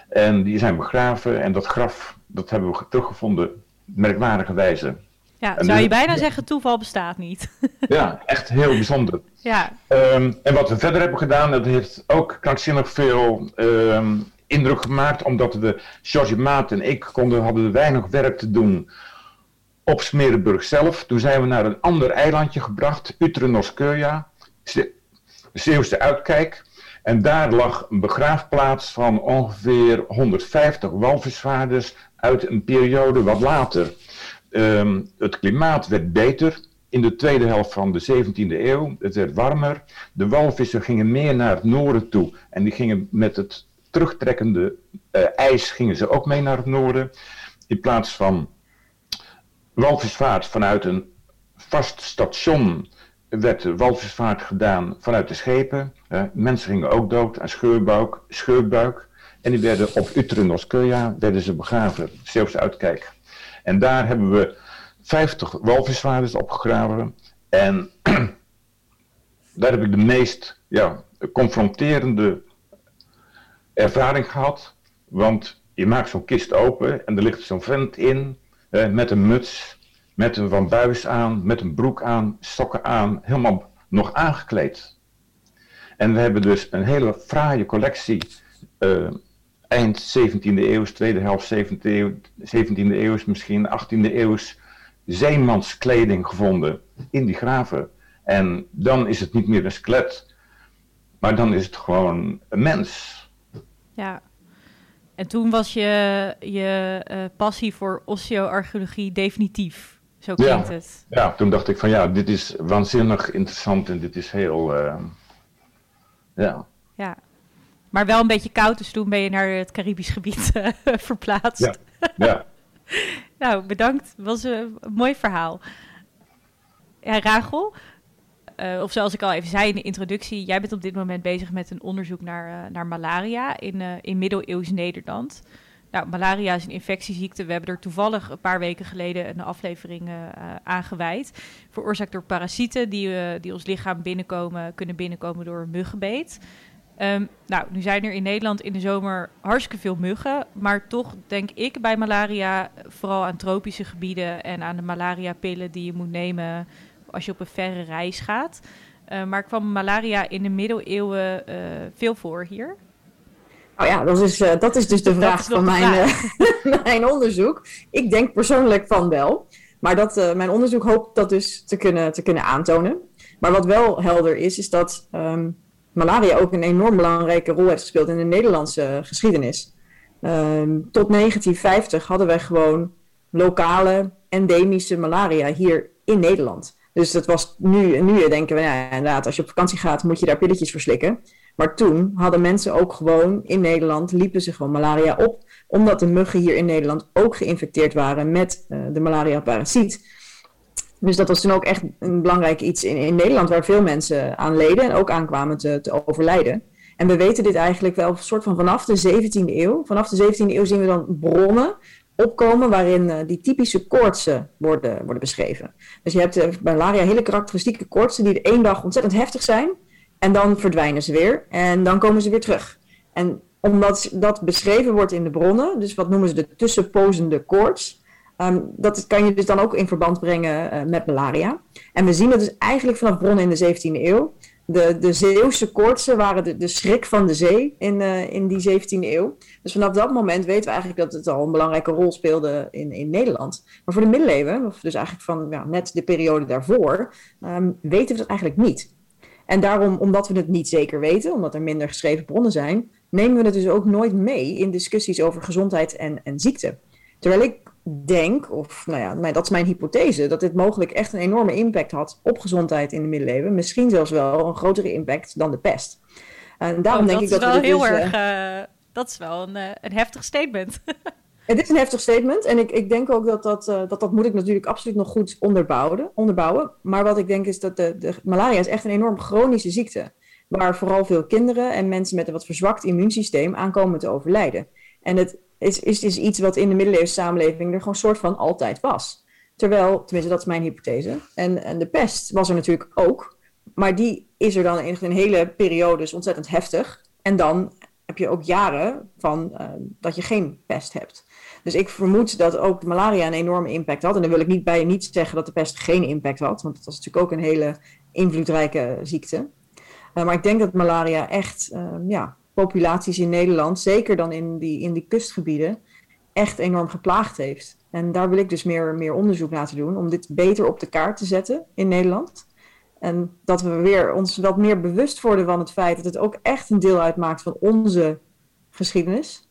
En die zijn begraven en dat graf, dat hebben we teruggevonden, merkwaardige wijze.
Ja, zou je bijna zeggen, toeval bestaat niet. [LAUGHS]
ja, echt heel bijzonder.
Ja.
Um, en wat we verder hebben gedaan, dat heeft ook krankzinnig veel um, indruk gemaakt, omdat we, George Maat en ik, konden, hadden weinig werk te doen op Smerenburg zelf. Toen zijn we naar een ander eilandje gebracht, Utrenoskeja, de Zeeuwse uitkijk. En daar lag een begraafplaats van ongeveer 150 walvisvaarders uit een periode wat later. Um, het klimaat werd beter in de tweede helft van de 17e eeuw. Het werd warmer. De walvissen gingen meer naar het noorden toe. En die gingen met het terugtrekkende uh, ijs gingen ze ook mee naar het noorden. In plaats van walvisvaart vanuit een vast station werd walvisvaart gedaan vanuit de schepen. Mensen gingen ook dood aan scheurbuik. scheurbuik en die werden op Utrenoskeja werden ze begraven, Zeeuwse uitkijk. En daar hebben we 50 walvisvaarders opgegraven. En [CLEARS THROAT] daar heb ik de meest ja, confronterende ervaring gehad. Want je maakt zo'n kist open en er ligt zo'n vent in eh, met een muts, met een van buis aan, met een broek aan, sokken aan, helemaal nog aangekleed. En we hebben dus een hele fraaie collectie uh, eind 17e eeuw, tweede helft 17e eeuw, 17e eeuw, misschien 18e eeuw zeemanskleding gevonden in die graven. En dan is het niet meer een skelet, maar dan is het gewoon een mens.
Ja. En toen was je, je uh, passie voor osteoarcheologie definitief. Zo klinkt
ja.
het.
Ja, toen dacht ik van ja, dit is waanzinnig interessant en dit is heel. Uh, ja.
Ja. Maar wel een beetje koud, dus toen ben je naar het Caribisch gebied uh, [LAUGHS] verplaatst.
Ja. ja. [LAUGHS]
nou, bedankt. Was een mooi verhaal. Ja, Rachel, uh, of zoals ik al even zei in de introductie, jij bent op dit moment bezig met een onderzoek naar, uh, naar malaria in, uh, in middeleeuws Nederland. Nou, malaria is een infectieziekte. We hebben er toevallig een paar weken geleden een aflevering aangeweid. Veroorzaakt door parasieten die, die ons lichaam binnenkomen, kunnen binnenkomen door een muggenbeet. Um, nou, nu zijn er in Nederland in de zomer hartstikke veel muggen. Maar toch denk ik bij malaria vooral aan tropische gebieden en aan de malaria-pillen die je moet nemen als je op een verre reis gaat. Uh, maar kwam malaria in de middeleeuwen uh, veel voor hier?
Nou ja, dat is, uh, dat is dus de vraag van de mijn, vraag. [LAUGHS] mijn onderzoek. Ik denk persoonlijk van wel. Maar dat, mijn onderzoek hoopt dat dus te kunnen, te kunnen aantonen. Maar wat wel helder is, is dat um, malaria ook een enorm belangrijke rol heeft gespeeld in de Nederlandse geschiedenis. Um, tot 1950 hadden wij gewoon lokale, endemische malaria hier in Nederland. Dus dat was nu, nu denken we, ja, inderdaad, als je op vakantie gaat, moet je daar pilletjes voor slikken. Maar toen hadden mensen ook gewoon in Nederland, liepen ze gewoon malaria op, omdat de muggen hier in Nederland ook geïnfecteerd waren met uh, de malaria-parasiet. Dus dat was toen ook echt een belangrijk iets in, in Nederland waar veel mensen aan leden en ook aankwamen te, te overlijden. En we weten dit eigenlijk wel soort van vanaf de 17e eeuw. Vanaf de 17e eeuw zien we dan bronnen opkomen waarin eh, die typische koortsen worden, worden beschreven. Dus je hebt uh, bij malaria hele karakteristieke koortsen die de één dag ontzettend heftig zijn en dan verdwijnen ze weer en dan komen ze weer terug. En omdat dat beschreven wordt in de bronnen, dus wat noemen ze de tussenpozende koorts, um, dat kan je dus dan ook in verband brengen uh, met malaria. En we zien dat dus eigenlijk vanaf bronnen in de 17e eeuw. De, de Zeeuwse koortsen waren de, de schrik van de zee in, uh, in die 17e eeuw. Dus vanaf dat moment weten we eigenlijk dat het al een belangrijke rol speelde in, in Nederland. Maar voor de middeleeuwen, of dus eigenlijk van ja, net de periode daarvoor, um, weten we dat eigenlijk niet. En daarom, omdat we het niet zeker weten, omdat er minder geschreven bronnen zijn, nemen we het dus ook nooit mee in discussies over gezondheid en, en ziekte. Terwijl ik denk, of nou ja, dat is mijn hypothese, dat dit mogelijk echt een enorme impact had op gezondheid in de middeleeuwen. Misschien zelfs wel een grotere impact dan de pest. En daarom
oh,
denk ik
dat.
dat
is wel heel
dus,
erg. Uh, dat is wel een, uh, een heftig statement. [LAUGHS]
Het is een heftig statement en ik, ik denk ook dat dat, uh, dat dat moet ik natuurlijk absoluut nog goed onderbouwen. onderbouwen. Maar wat ik denk is dat de, de malaria is echt een enorm chronische ziekte. Waar vooral veel kinderen en mensen met een wat verzwakt immuunsysteem aan komen te overlijden. En het is, is, is iets wat in de middeleeuwse samenleving er gewoon soort van altijd was. Terwijl, tenminste dat is mijn hypothese. En, en de pest was er natuurlijk ook. Maar die is er dan in een hele periode dus ontzettend heftig. En dan heb je ook jaren van uh, dat je geen pest hebt. Dus ik vermoed dat ook malaria een enorme impact had. En dan wil ik niet bij niet zeggen dat de pest geen impact had, want dat was natuurlijk ook een hele invloedrijke ziekte. Uh, maar ik denk dat malaria echt uh, ja, populaties in Nederland, zeker dan in die, in die kustgebieden, echt enorm geplaagd heeft. En daar wil ik dus meer, meer onderzoek naar te doen om dit beter op de kaart te zetten in Nederland. En dat we weer ons wat meer bewust worden van het feit dat het ook echt een deel uitmaakt van onze geschiedenis.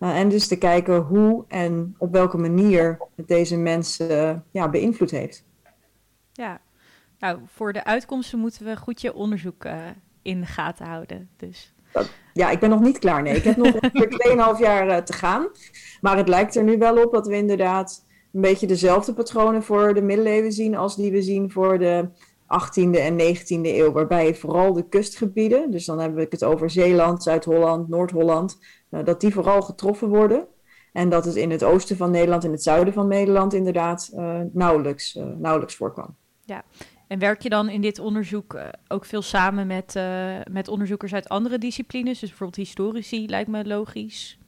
Uh, en dus te kijken hoe en op welke manier het deze mensen uh, ja, beïnvloed heeft.
Ja, nou, voor de uitkomsten moeten we goed je onderzoek uh, in de gaten houden. Dus.
Ja, ik ben nog niet klaar. Nee, ik heb nog [LAUGHS] ongeveer 2,5 jaar te gaan. Maar het lijkt er nu wel op dat we inderdaad een beetje dezelfde patronen voor de middeleeuwen zien als die we zien voor de 18e en 19e eeuw, waarbij vooral de kustgebieden, dus dan heb ik het over Zeeland, Zuid-Holland, Noord-Holland, uh, dat die vooral getroffen worden. En dat het in het oosten van Nederland en het zuiden van Nederland inderdaad uh, nauwelijks, uh, nauwelijks voorkwam.
Ja, en werk je dan in dit onderzoek ook veel samen met, met onderzoekers uit andere disciplines? Dus bijvoorbeeld historici, lijkt me logisch.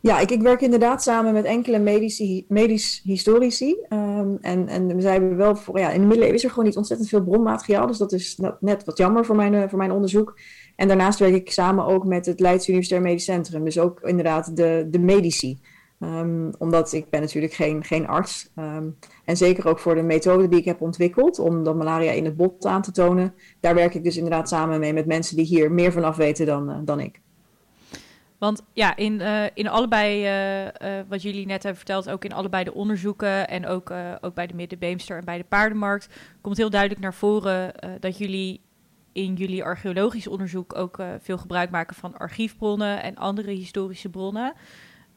Ja, ik, ik werk inderdaad samen met enkele medici, medisch historici. Um, en, en zij hebben wel voor, ja, in de middeleeuwen is er gewoon niet ontzettend veel bronmateriaal. Dus dat is net wat jammer voor mijn, voor mijn onderzoek. En daarnaast werk ik samen ook met het Leids Universitair Medisch Centrum. Dus ook inderdaad de, de medici. Um, omdat ik ben natuurlijk geen, geen arts. Um, en zeker ook voor de methode die ik heb ontwikkeld om de malaria in het bot aan te tonen. Daar werk ik dus inderdaad samen mee met mensen die hier meer van af weten dan, uh, dan ik.
Want ja, in, uh, in allebei, uh, wat jullie net hebben verteld, ook in allebei de onderzoeken en ook, ook bij de Middenbeemster en bij de paardenmarkt, komt heel duidelijk naar voren dat jullie in jullie archeologisch onderzoek ook veel gebruik maken van archiefbronnen en andere historische bronnen.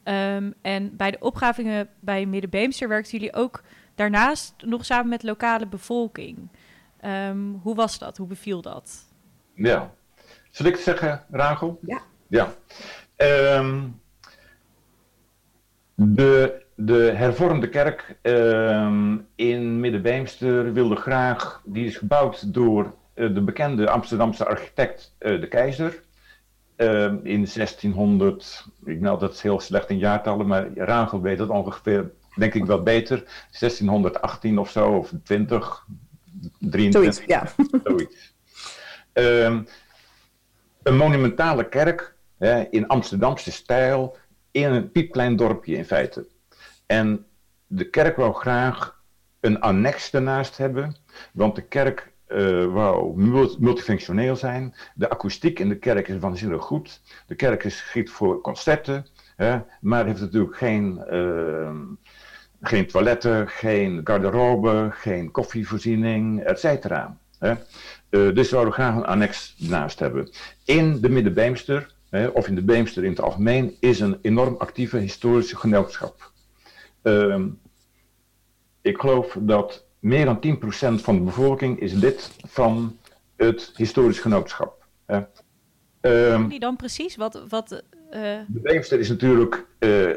Um, en bij de opgravingen bij Middenbeemster werkten jullie ook daarnaast nog samen met lokale bevolking. Um, hoe was dat? Hoe beviel dat?
Ja, zal ik het zeggen, Rachel?
Ja.
Ja. Um, de, de hervormde kerk um, in Middenbeemster wilde graag, die is gebouwd door uh, de bekende Amsterdamse architect uh, de Keizer. Uh, in 1600, ik nou dat is heel slecht in jaartallen, maar Rachel weet het ongeveer, denk ik wel beter, 1618 of zo, of 20, 23.
Zoiets, ja.
Zoiets. Um, een monumentale kerk in Amsterdamse stijl, in een piepklein dorpje in feite. En de kerk wou graag een annex ernaast hebben, want de kerk uh, wou multifunctioneel zijn. De akoestiek in de kerk is waanzinnig goed. De kerk is geschikt voor concerten, hè, maar heeft natuurlijk geen, uh, geen toiletten, geen garderobe, geen koffievoorziening, et cetera. Uh, dus we wouden graag een annex naast hebben. In de Middenbeemster of in de Beemster in het algemeen, is een enorm actieve historische genootschap. Uh, ik geloof dat meer dan 10% van de bevolking is lid van het historisch genootschap. Uh, Ehm,
die dan precies? Wat, wat, eh,
De Beemster is natuurlijk eh, eh,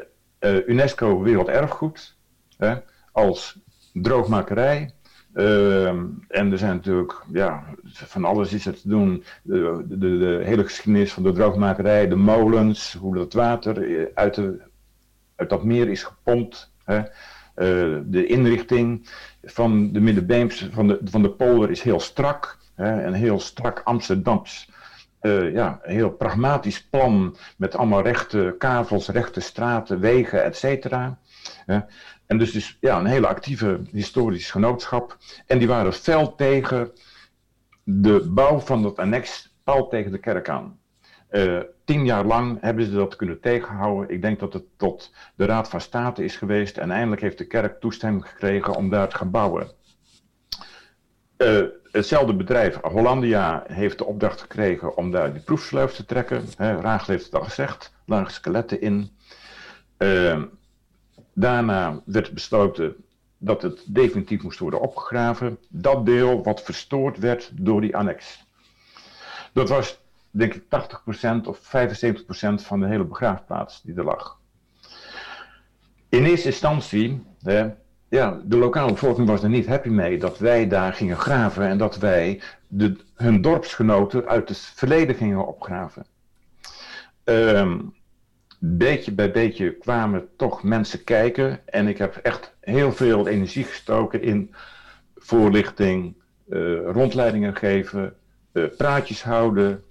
UNESCO Werelderfgoed hè, als droogmakerij. Ehm, en er zijn natuurlijk, ja, van alles is er te doen. De, de, de hele geschiedenis van de droogmakerij, de molens, hoe dat water uit, de, uit dat meer is gepompt. Hè. De inrichting van de Middenbeems, van de, van de polder is heel strak. Hè, een heel strak Amsterdams eh, ja, heel pragmatisch plan met allemaal rechte kavels, rechte straten, wegen, et cetera. En dus, dus ja, een hele actieve historisch genootschap. En die waren fel tegen de bouw van dat annex pal tegen de kerk aan. Eh, tien jaar lang hebben ze dat kunnen tegenhouden. Ik denk dat het tot de Raad van State is geweest. En eindelijk heeft de kerk toestemming gekregen om daar te gaan bouwen. Eh, hetzelfde bedrijf, Hollandia, heeft de opdracht gekregen om daar die proefsleuf te trekken. Hè, Rachel heeft het al gezegd, lagen skeletten in. Eh, daarna werd besloten dat het definitief moest worden opgegraven. Dat deel wat verstoord werd door die annex. Dat was denk ik 80% of 75% van de hele begraafplaats die er lag. In eerste instantie, hè, ja, de lokale bevolking was er niet happy mee dat wij daar gingen graven en dat wij de, hun dorpsgenoten uit het verleden gingen opgraven. Ehm, beetje bij beetje kwamen toch mensen kijken en ik heb echt heel veel energie gestoken in voorlichting, eh, rondleidingen geven, eh, praatjes houden,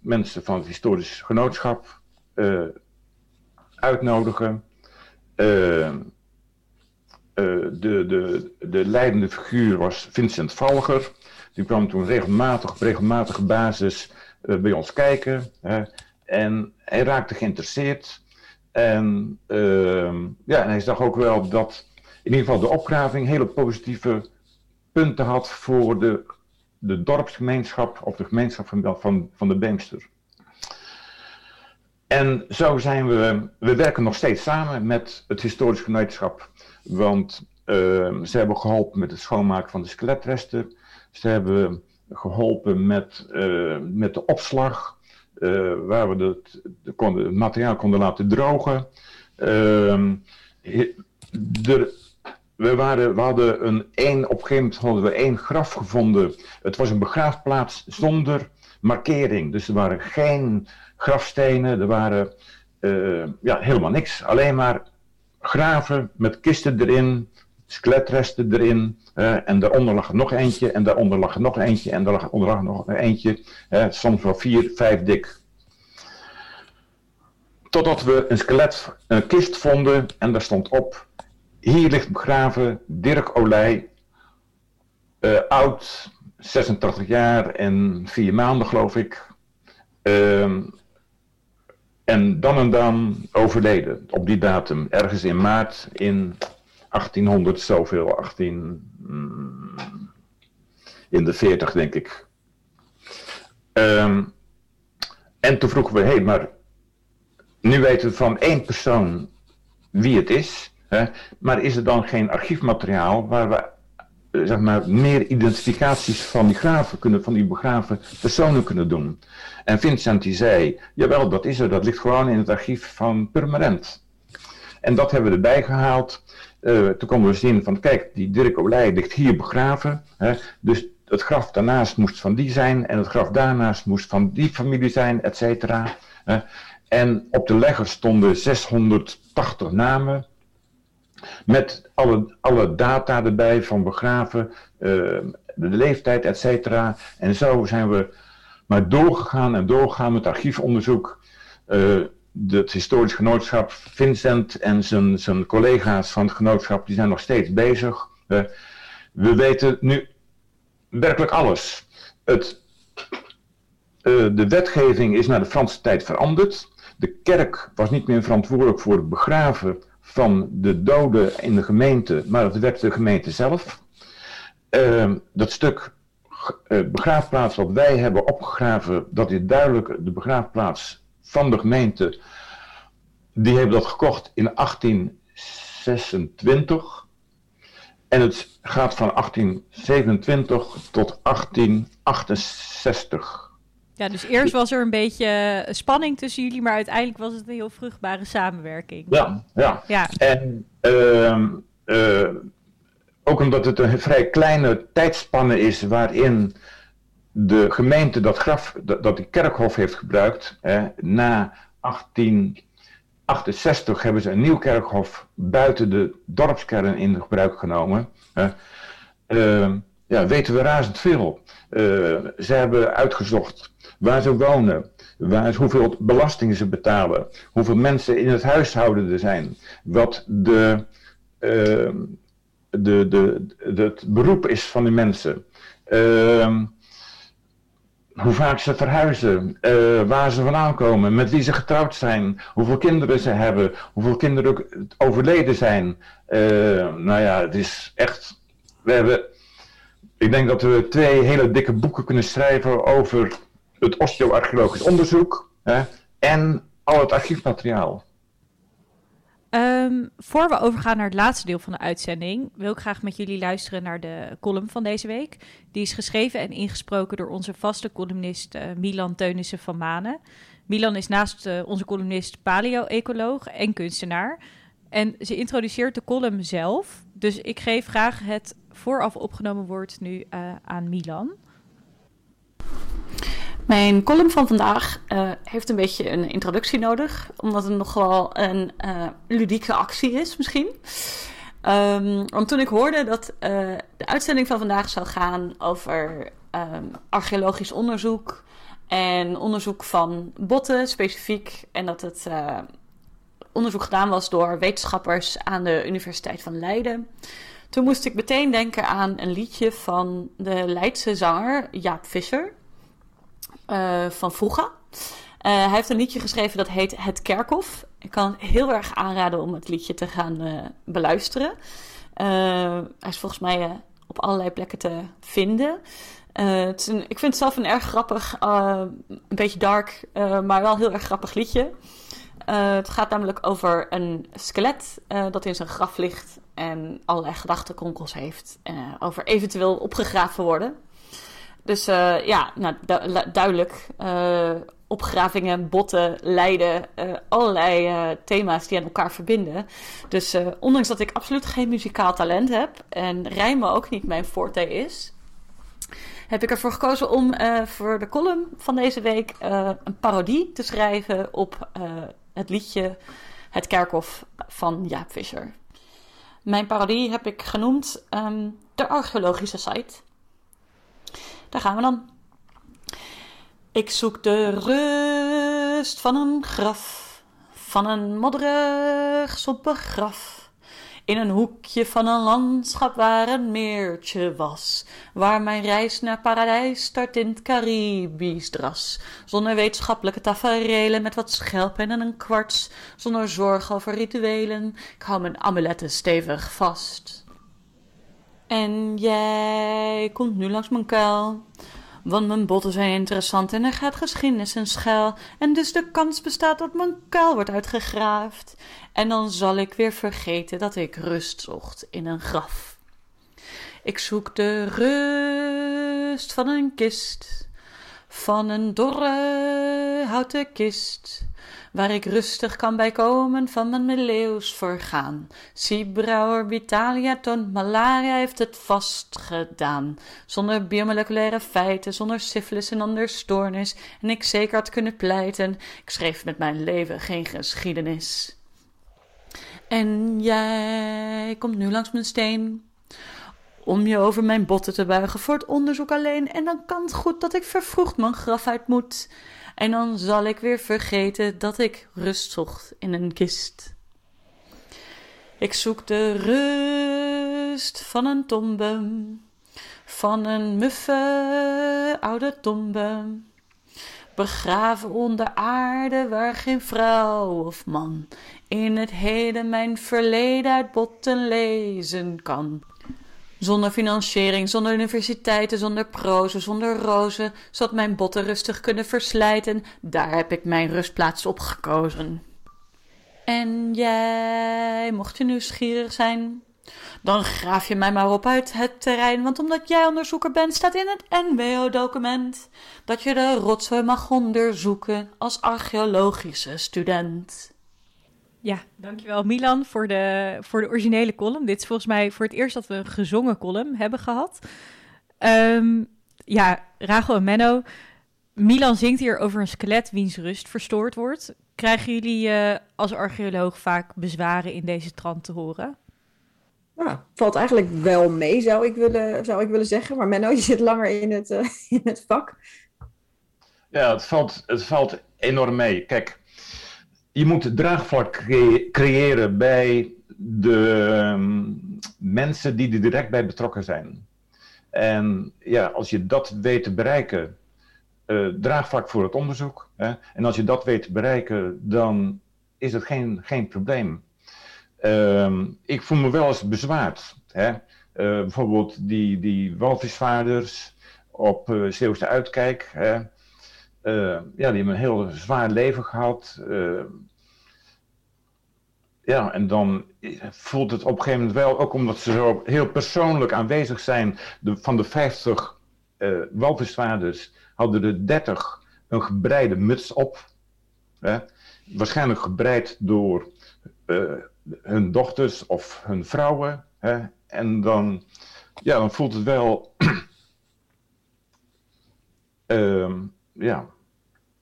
mensen van het historisch genootschap eh, uitnodigen. Eh, de, de, de leidende figuur was Vincent Valger. Die kwam toen regelmatig, op regelmatige basis bij ons kijken. Hè. En hij raakte geïnteresseerd. En, ja, en hij zag ook wel dat in ieder geval de opgraving hele positieve punten had voor de de dorpsgemeenschap of de gemeenschap van, van, van de Beemster. En zo zijn we, we werken nog steeds samen met het historisch genootschap, want uh, ze hebben geholpen met het schoonmaken van de skeletresten, ze hebben geholpen met, uh, met de opslag, uh, waar we het, de, het materiaal konden laten drogen. Ehm, er, we, waren, we hadden een op een gegeven moment hadden we één graf gevonden. Het was een begraafplaats zonder markering. Dus er waren geen grafstenen, er waren uh, ja, helemaal niks. Alleen maar graven met kisten erin, skeletresten erin. En daaronder lag nog eentje, en daaronder lag nog eentje, en daaronder lag er nog eentje. Soms wel vier, vijf dik. Totdat we een skelet, een kist vonden en daar stond op hier ligt begraven Dirk Olij, uh, oud, 86 jaar en vier maanden geloof ik. Uh, en dan en dan overleden op die datum, ergens in maart in 1800 zoveel, 18 mm, in de 40 denk ik. Um, en toen vroegen we, hé, hey, maar nu weten we van één persoon wie het is. Hè? Maar is er dan geen archiefmateriaal waar we eh, zeg maar, meer identificaties van die graven kunnen, van die begraven personen kunnen doen? En Vincent die zei, jawel, dat is er, dat ligt gewoon in het archief van Purmerend. En dat hebben we erbij gehaald. Uh, toen konden we zien van, kijk, die Dirk Olij ligt hier begraven. Hè? Dus het graf daarnaast moest van die zijn en het graf daarnaast moest van die familie zijn, et cetera. En op de legger stonden 680 namen met alle, alle data erbij van begraven, uh, de leeftijd, et cetera. En zo zijn we maar doorgegaan en doorgegaan met archiefonderzoek. Uh, het historisch genootschap, Vincent en zijn, zijn collega's van het genootschap, die zijn nog steeds bezig. Uh, we weten nu werkelijk alles. Het, de wetgeving is naar de Franse tijd veranderd. De kerk was niet meer verantwoordelijk voor het begraven van de doden in de gemeente, maar het werd de gemeente zelf. Uh, dat stuk uh, begraafplaats wat wij hebben opgegraven, dat is duidelijk de begraafplaats van de gemeente. Die hebben dat gekocht in 1826. En het gaat van 1827 tot 1868.
Ja, dus eerst was er een beetje spanning tussen jullie, maar uiteindelijk was het een heel vruchtbare samenwerking.
Ja, ja.
Ja,
En ehm, eh, ook omdat het een vrij kleine tijdspanne is waarin de gemeente dat graf, dat, dat die kerkhof heeft gebruikt, hè, na 1868 hebben ze een nieuw kerkhof buiten de dorpskern in gebruik genomen. Hè. Ehm, ja, weten we razend veel. Eh, ze hebben uitgezocht waar ze wonen, hoeveel belastingen ze betalen, hoeveel mensen in het huishouden er zijn, wat de, ehm, de, de, het beroep is van die mensen. Ehm, hoe vaak ze verhuizen, eh, waar ze vandaan komen, met wie ze getrouwd zijn, hoeveel kinderen ze hebben, hoeveel kinderen ook overleden zijn. Eh, nou ja, het is echt. We hebben. Ik denk dat we twee hele dikke boeken kunnen schrijven over het osteoarcheologisch onderzoek hè, en al het archiefmateriaal.
Ehm, voor we overgaan naar het laatste deel van de uitzending, wil ik graag met jullie luisteren naar de column van deze week. Die is geschreven en ingesproken door onze vaste columnist eh, Milan Teunissen van Manen. Milan is naast eh, onze columnist paleo-ecoloog en kunstenaar. En ze introduceert de column zelf. Dus ik geef graag het vooraf opgenomen woord nu eh, aan Milan.
Mijn column van vandaag uh, heeft een beetje een introductie nodig, omdat het nogal een uh, ludieke actie is misschien. Um, toen ik hoorde dat uh, de uitzending van vandaag zou gaan over um, archeologisch onderzoek en onderzoek van botten specifiek, en dat het onderzoek gedaan was door wetenschappers aan de Universiteit van Leiden. Toen moest ik meteen denken aan een liedje van de Leidse zanger Jaap Visser. Uh, van vroeger. Uh, hij heeft een liedje geschreven dat heet Het Kerkhof. Ik kan heel erg aanraden om het liedje te gaan uh, beluisteren. hij is volgens mij op allerlei plekken te vinden. het ik vind het zelf een erg grappig, een beetje dark, maar wel heel erg grappig liedje. het gaat namelijk over een skelet dat in zijn graf ligt en allerlei gedachtenkronkels heeft over eventueel opgegraven worden. Dus uh, ja, nou, du duidelijk. Uh, opgravingen, botten, lijden, uh, allerlei thema's die aan elkaar verbinden. Dus ondanks dat ik absoluut geen muzikaal talent heb en rijmen ook niet mijn forte is, heb ik ervoor gekozen om voor de column van deze week een parodie te schrijven op het liedje Het Kerkhof van Jaap Visser. Mijn parodie heb ik genoemd um, de archeologische site. Daar gaan we dan. Ik zoek de rust van een graf, van een modderig somber graf. In een hoekje van een landschap waar een meertje was, waar mijn reis naar paradijs start in het Caribisch dras. Zonder wetenschappelijke taferelen met wat schelpen en een kwarts, zonder zorg over rituelen, ik hou mijn amuletten stevig vast. En jij komt nu langs mijn kuil. Want mijn botten zijn interessant en er gaat geschiedenis in schuil. En dus de kans bestaat dat mijn kuil wordt uitgegraafd. En dan zal ik weer vergeten dat ik rust zocht in een graf. Ik zoek de rust van een kist, van een dorre houten kist waar ik rustig kan bijkomen van mijn middeleeuws vergaan. Siebrouwer, Vitalia, ton, malaria heeft het vast gedaan. Zonder biomoleculaire feiten, zonder syfilis en ander stoornis. En ik zeker had kunnen pleiten, ik schreef met mijn leven geen geschiedenis. En jij komt nu langs mijn steen om je over mijn botten te buigen voor het onderzoek alleen. En dan kan het goed dat ik vervroegd mijn graf uit moet. En dan zal ik weer vergeten dat ik rust zocht in een kist. Ik zoek de rust van een tombe, van een muffe oude tombe. Begraven onder aarde waar geen vrouw of man in het heden mijn verleden uit botten lezen kan. Zonder financiering, zonder universiteiten, zonder prozen, zonder rozen, zodat mijn botten rustig kunnen verslijten, daar heb ik mijn rustplaats op gekozen. En jij, mocht je nieuwsgierig zijn, Dan graaf je mij maar op uit het terrein, want omdat jij onderzoeker bent, staat in het NWO-document dat je de rotzooi mag onderzoeken als archeologische student.
Ja, dankjewel Milan voor de, voor de originele column. Dit is volgens mij voor het eerst dat we een gezongen column hebben gehad. Ehm, ja, Rachel en Menno. Milan zingt hier over een skelet wiens rust verstoord wordt. Krijgen jullie uh, als archeoloog vaak bezwaren in deze trant te horen?
Nou, valt eigenlijk wel mee, zou ik willen, zou ik willen zeggen. Maar Menno, je zit langer in het, uh, [LAUGHS] in het vak.
Ja, het valt, het valt enorm mee. Kijk, je moet draagvlak creëren bij de um, mensen die er direct bij betrokken zijn. En ja, als je dat weet te bereiken, uh, draagvlak voor het onderzoek. Hè, en als je dat weet te bereiken, dan is het geen, geen probleem. Uh, ik voel me wel eens bezwaard. Hè? Uh, bijvoorbeeld die, die walvisvaarders op uh, Zeeuwse Uitkijk. Hè? Ja, die hebben een heel zwaar leven gehad. ja, en dan voelt het op een gegeven moment wel, ook omdat ze zo heel persoonlijk aanwezig zijn, de, van de 50 walvisvaarders hadden er 30 een gebreide muts op. Hè? Waarschijnlijk gebreid door hun dochters of hun vrouwen. Hè? En dan, ja, dan voelt het wel uh, [CLEARS THROAT] ja,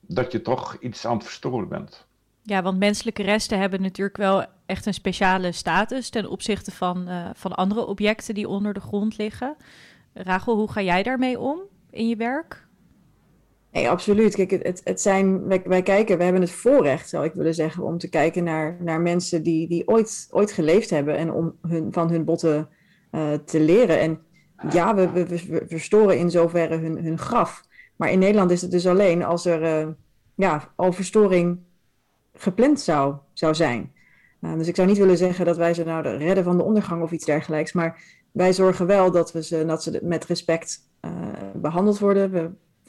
dat je toch iets aan het verstoren bent.
Ja, want menselijke resten hebben natuurlijk wel echt een speciale status ten opzichte van, uh, van andere objecten die onder de grond liggen. Rachel, hoe ga jij daarmee om in je werk?
Nee, absoluut. Kijk, het, het zijn, wij, wij, kijken, we hebben het voorrecht, zou ik willen zeggen, om te kijken naar, naar mensen die, die ooit, ooit geleefd hebben en om hun, van hun botten uh, te leren. En ja, we, we, we, verstoren in zoverre hun, hun graf. Maar in Nederland is het dus alleen als er uh, ja, al verstoring gepland zou, zou zijn. Uh, dus ik zou niet willen zeggen dat wij ze nou redden van de ondergang of iets dergelijks. Maar wij zorgen wel dat, we ze, dat ze met respect behandeld worden.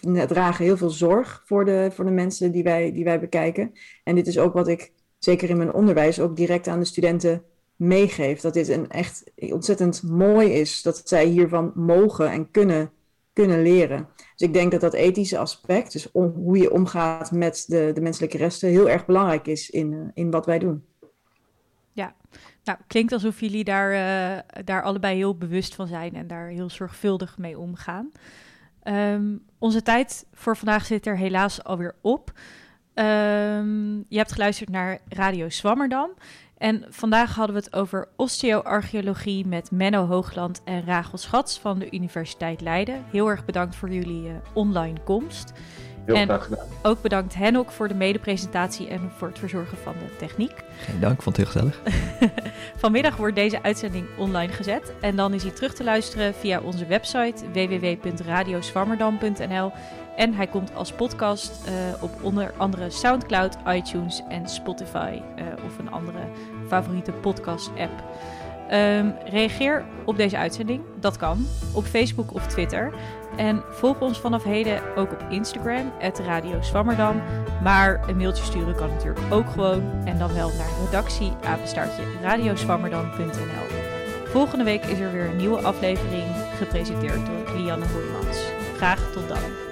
We dragen heel veel zorg voor de, voor de mensen die wij, die wij bekijken. En dit is ook wat ik, zeker in mijn onderwijs, ook direct aan de studenten meegeef. Dat dit een echt ontzettend mooi is dat zij hiervan mogen en kunnen, kunnen leren. Dus ik denk dat dat ethische aspect, dus hoe je omgaat met de, de menselijke resten, heel erg belangrijk is in, uh, in wat wij doen.
Ja, nou, klinkt alsof jullie daar, uh, daar allebei heel bewust van zijn en daar heel zorgvuldig mee omgaan. Um, onze tijd voor vandaag zit er helaas alweer op. Um, je hebt geluisterd naar Radio Swammerdam. En vandaag hadden we het over osteoarcheologie met Menno Hoogland en Rachel Schats van de Universiteit Leiden. Heel erg bedankt voor jullie uh, online komst.
Heel en graag gedaan.
Ook bedankt Henok voor de medepresentatie en voor het verzorgen van de techniek.
Geen dank, vond het heel gezellig. [LAUGHS]
Vanmiddag wordt deze uitzending online gezet. En dan is hij terug te luisteren via onze website www.radioswammerdam.nl. En hij komt als podcast uh, op onder andere Soundcloud, iTunes en Spotify. Uh, of een andere favoriete podcast-app. Um, reageer op deze uitzending, dat kan, op Facebook of Twitter. En volg ons vanaf heden ook op Instagram, Radio Swammerdam. Maar een mailtje sturen kan natuurlijk ook gewoon. En dan wel naar redactie, radioswammerdam.nl. Volgende week is er weer een nieuwe aflevering, gepresenteerd door Lianne Hoijmans. Graag tot dan.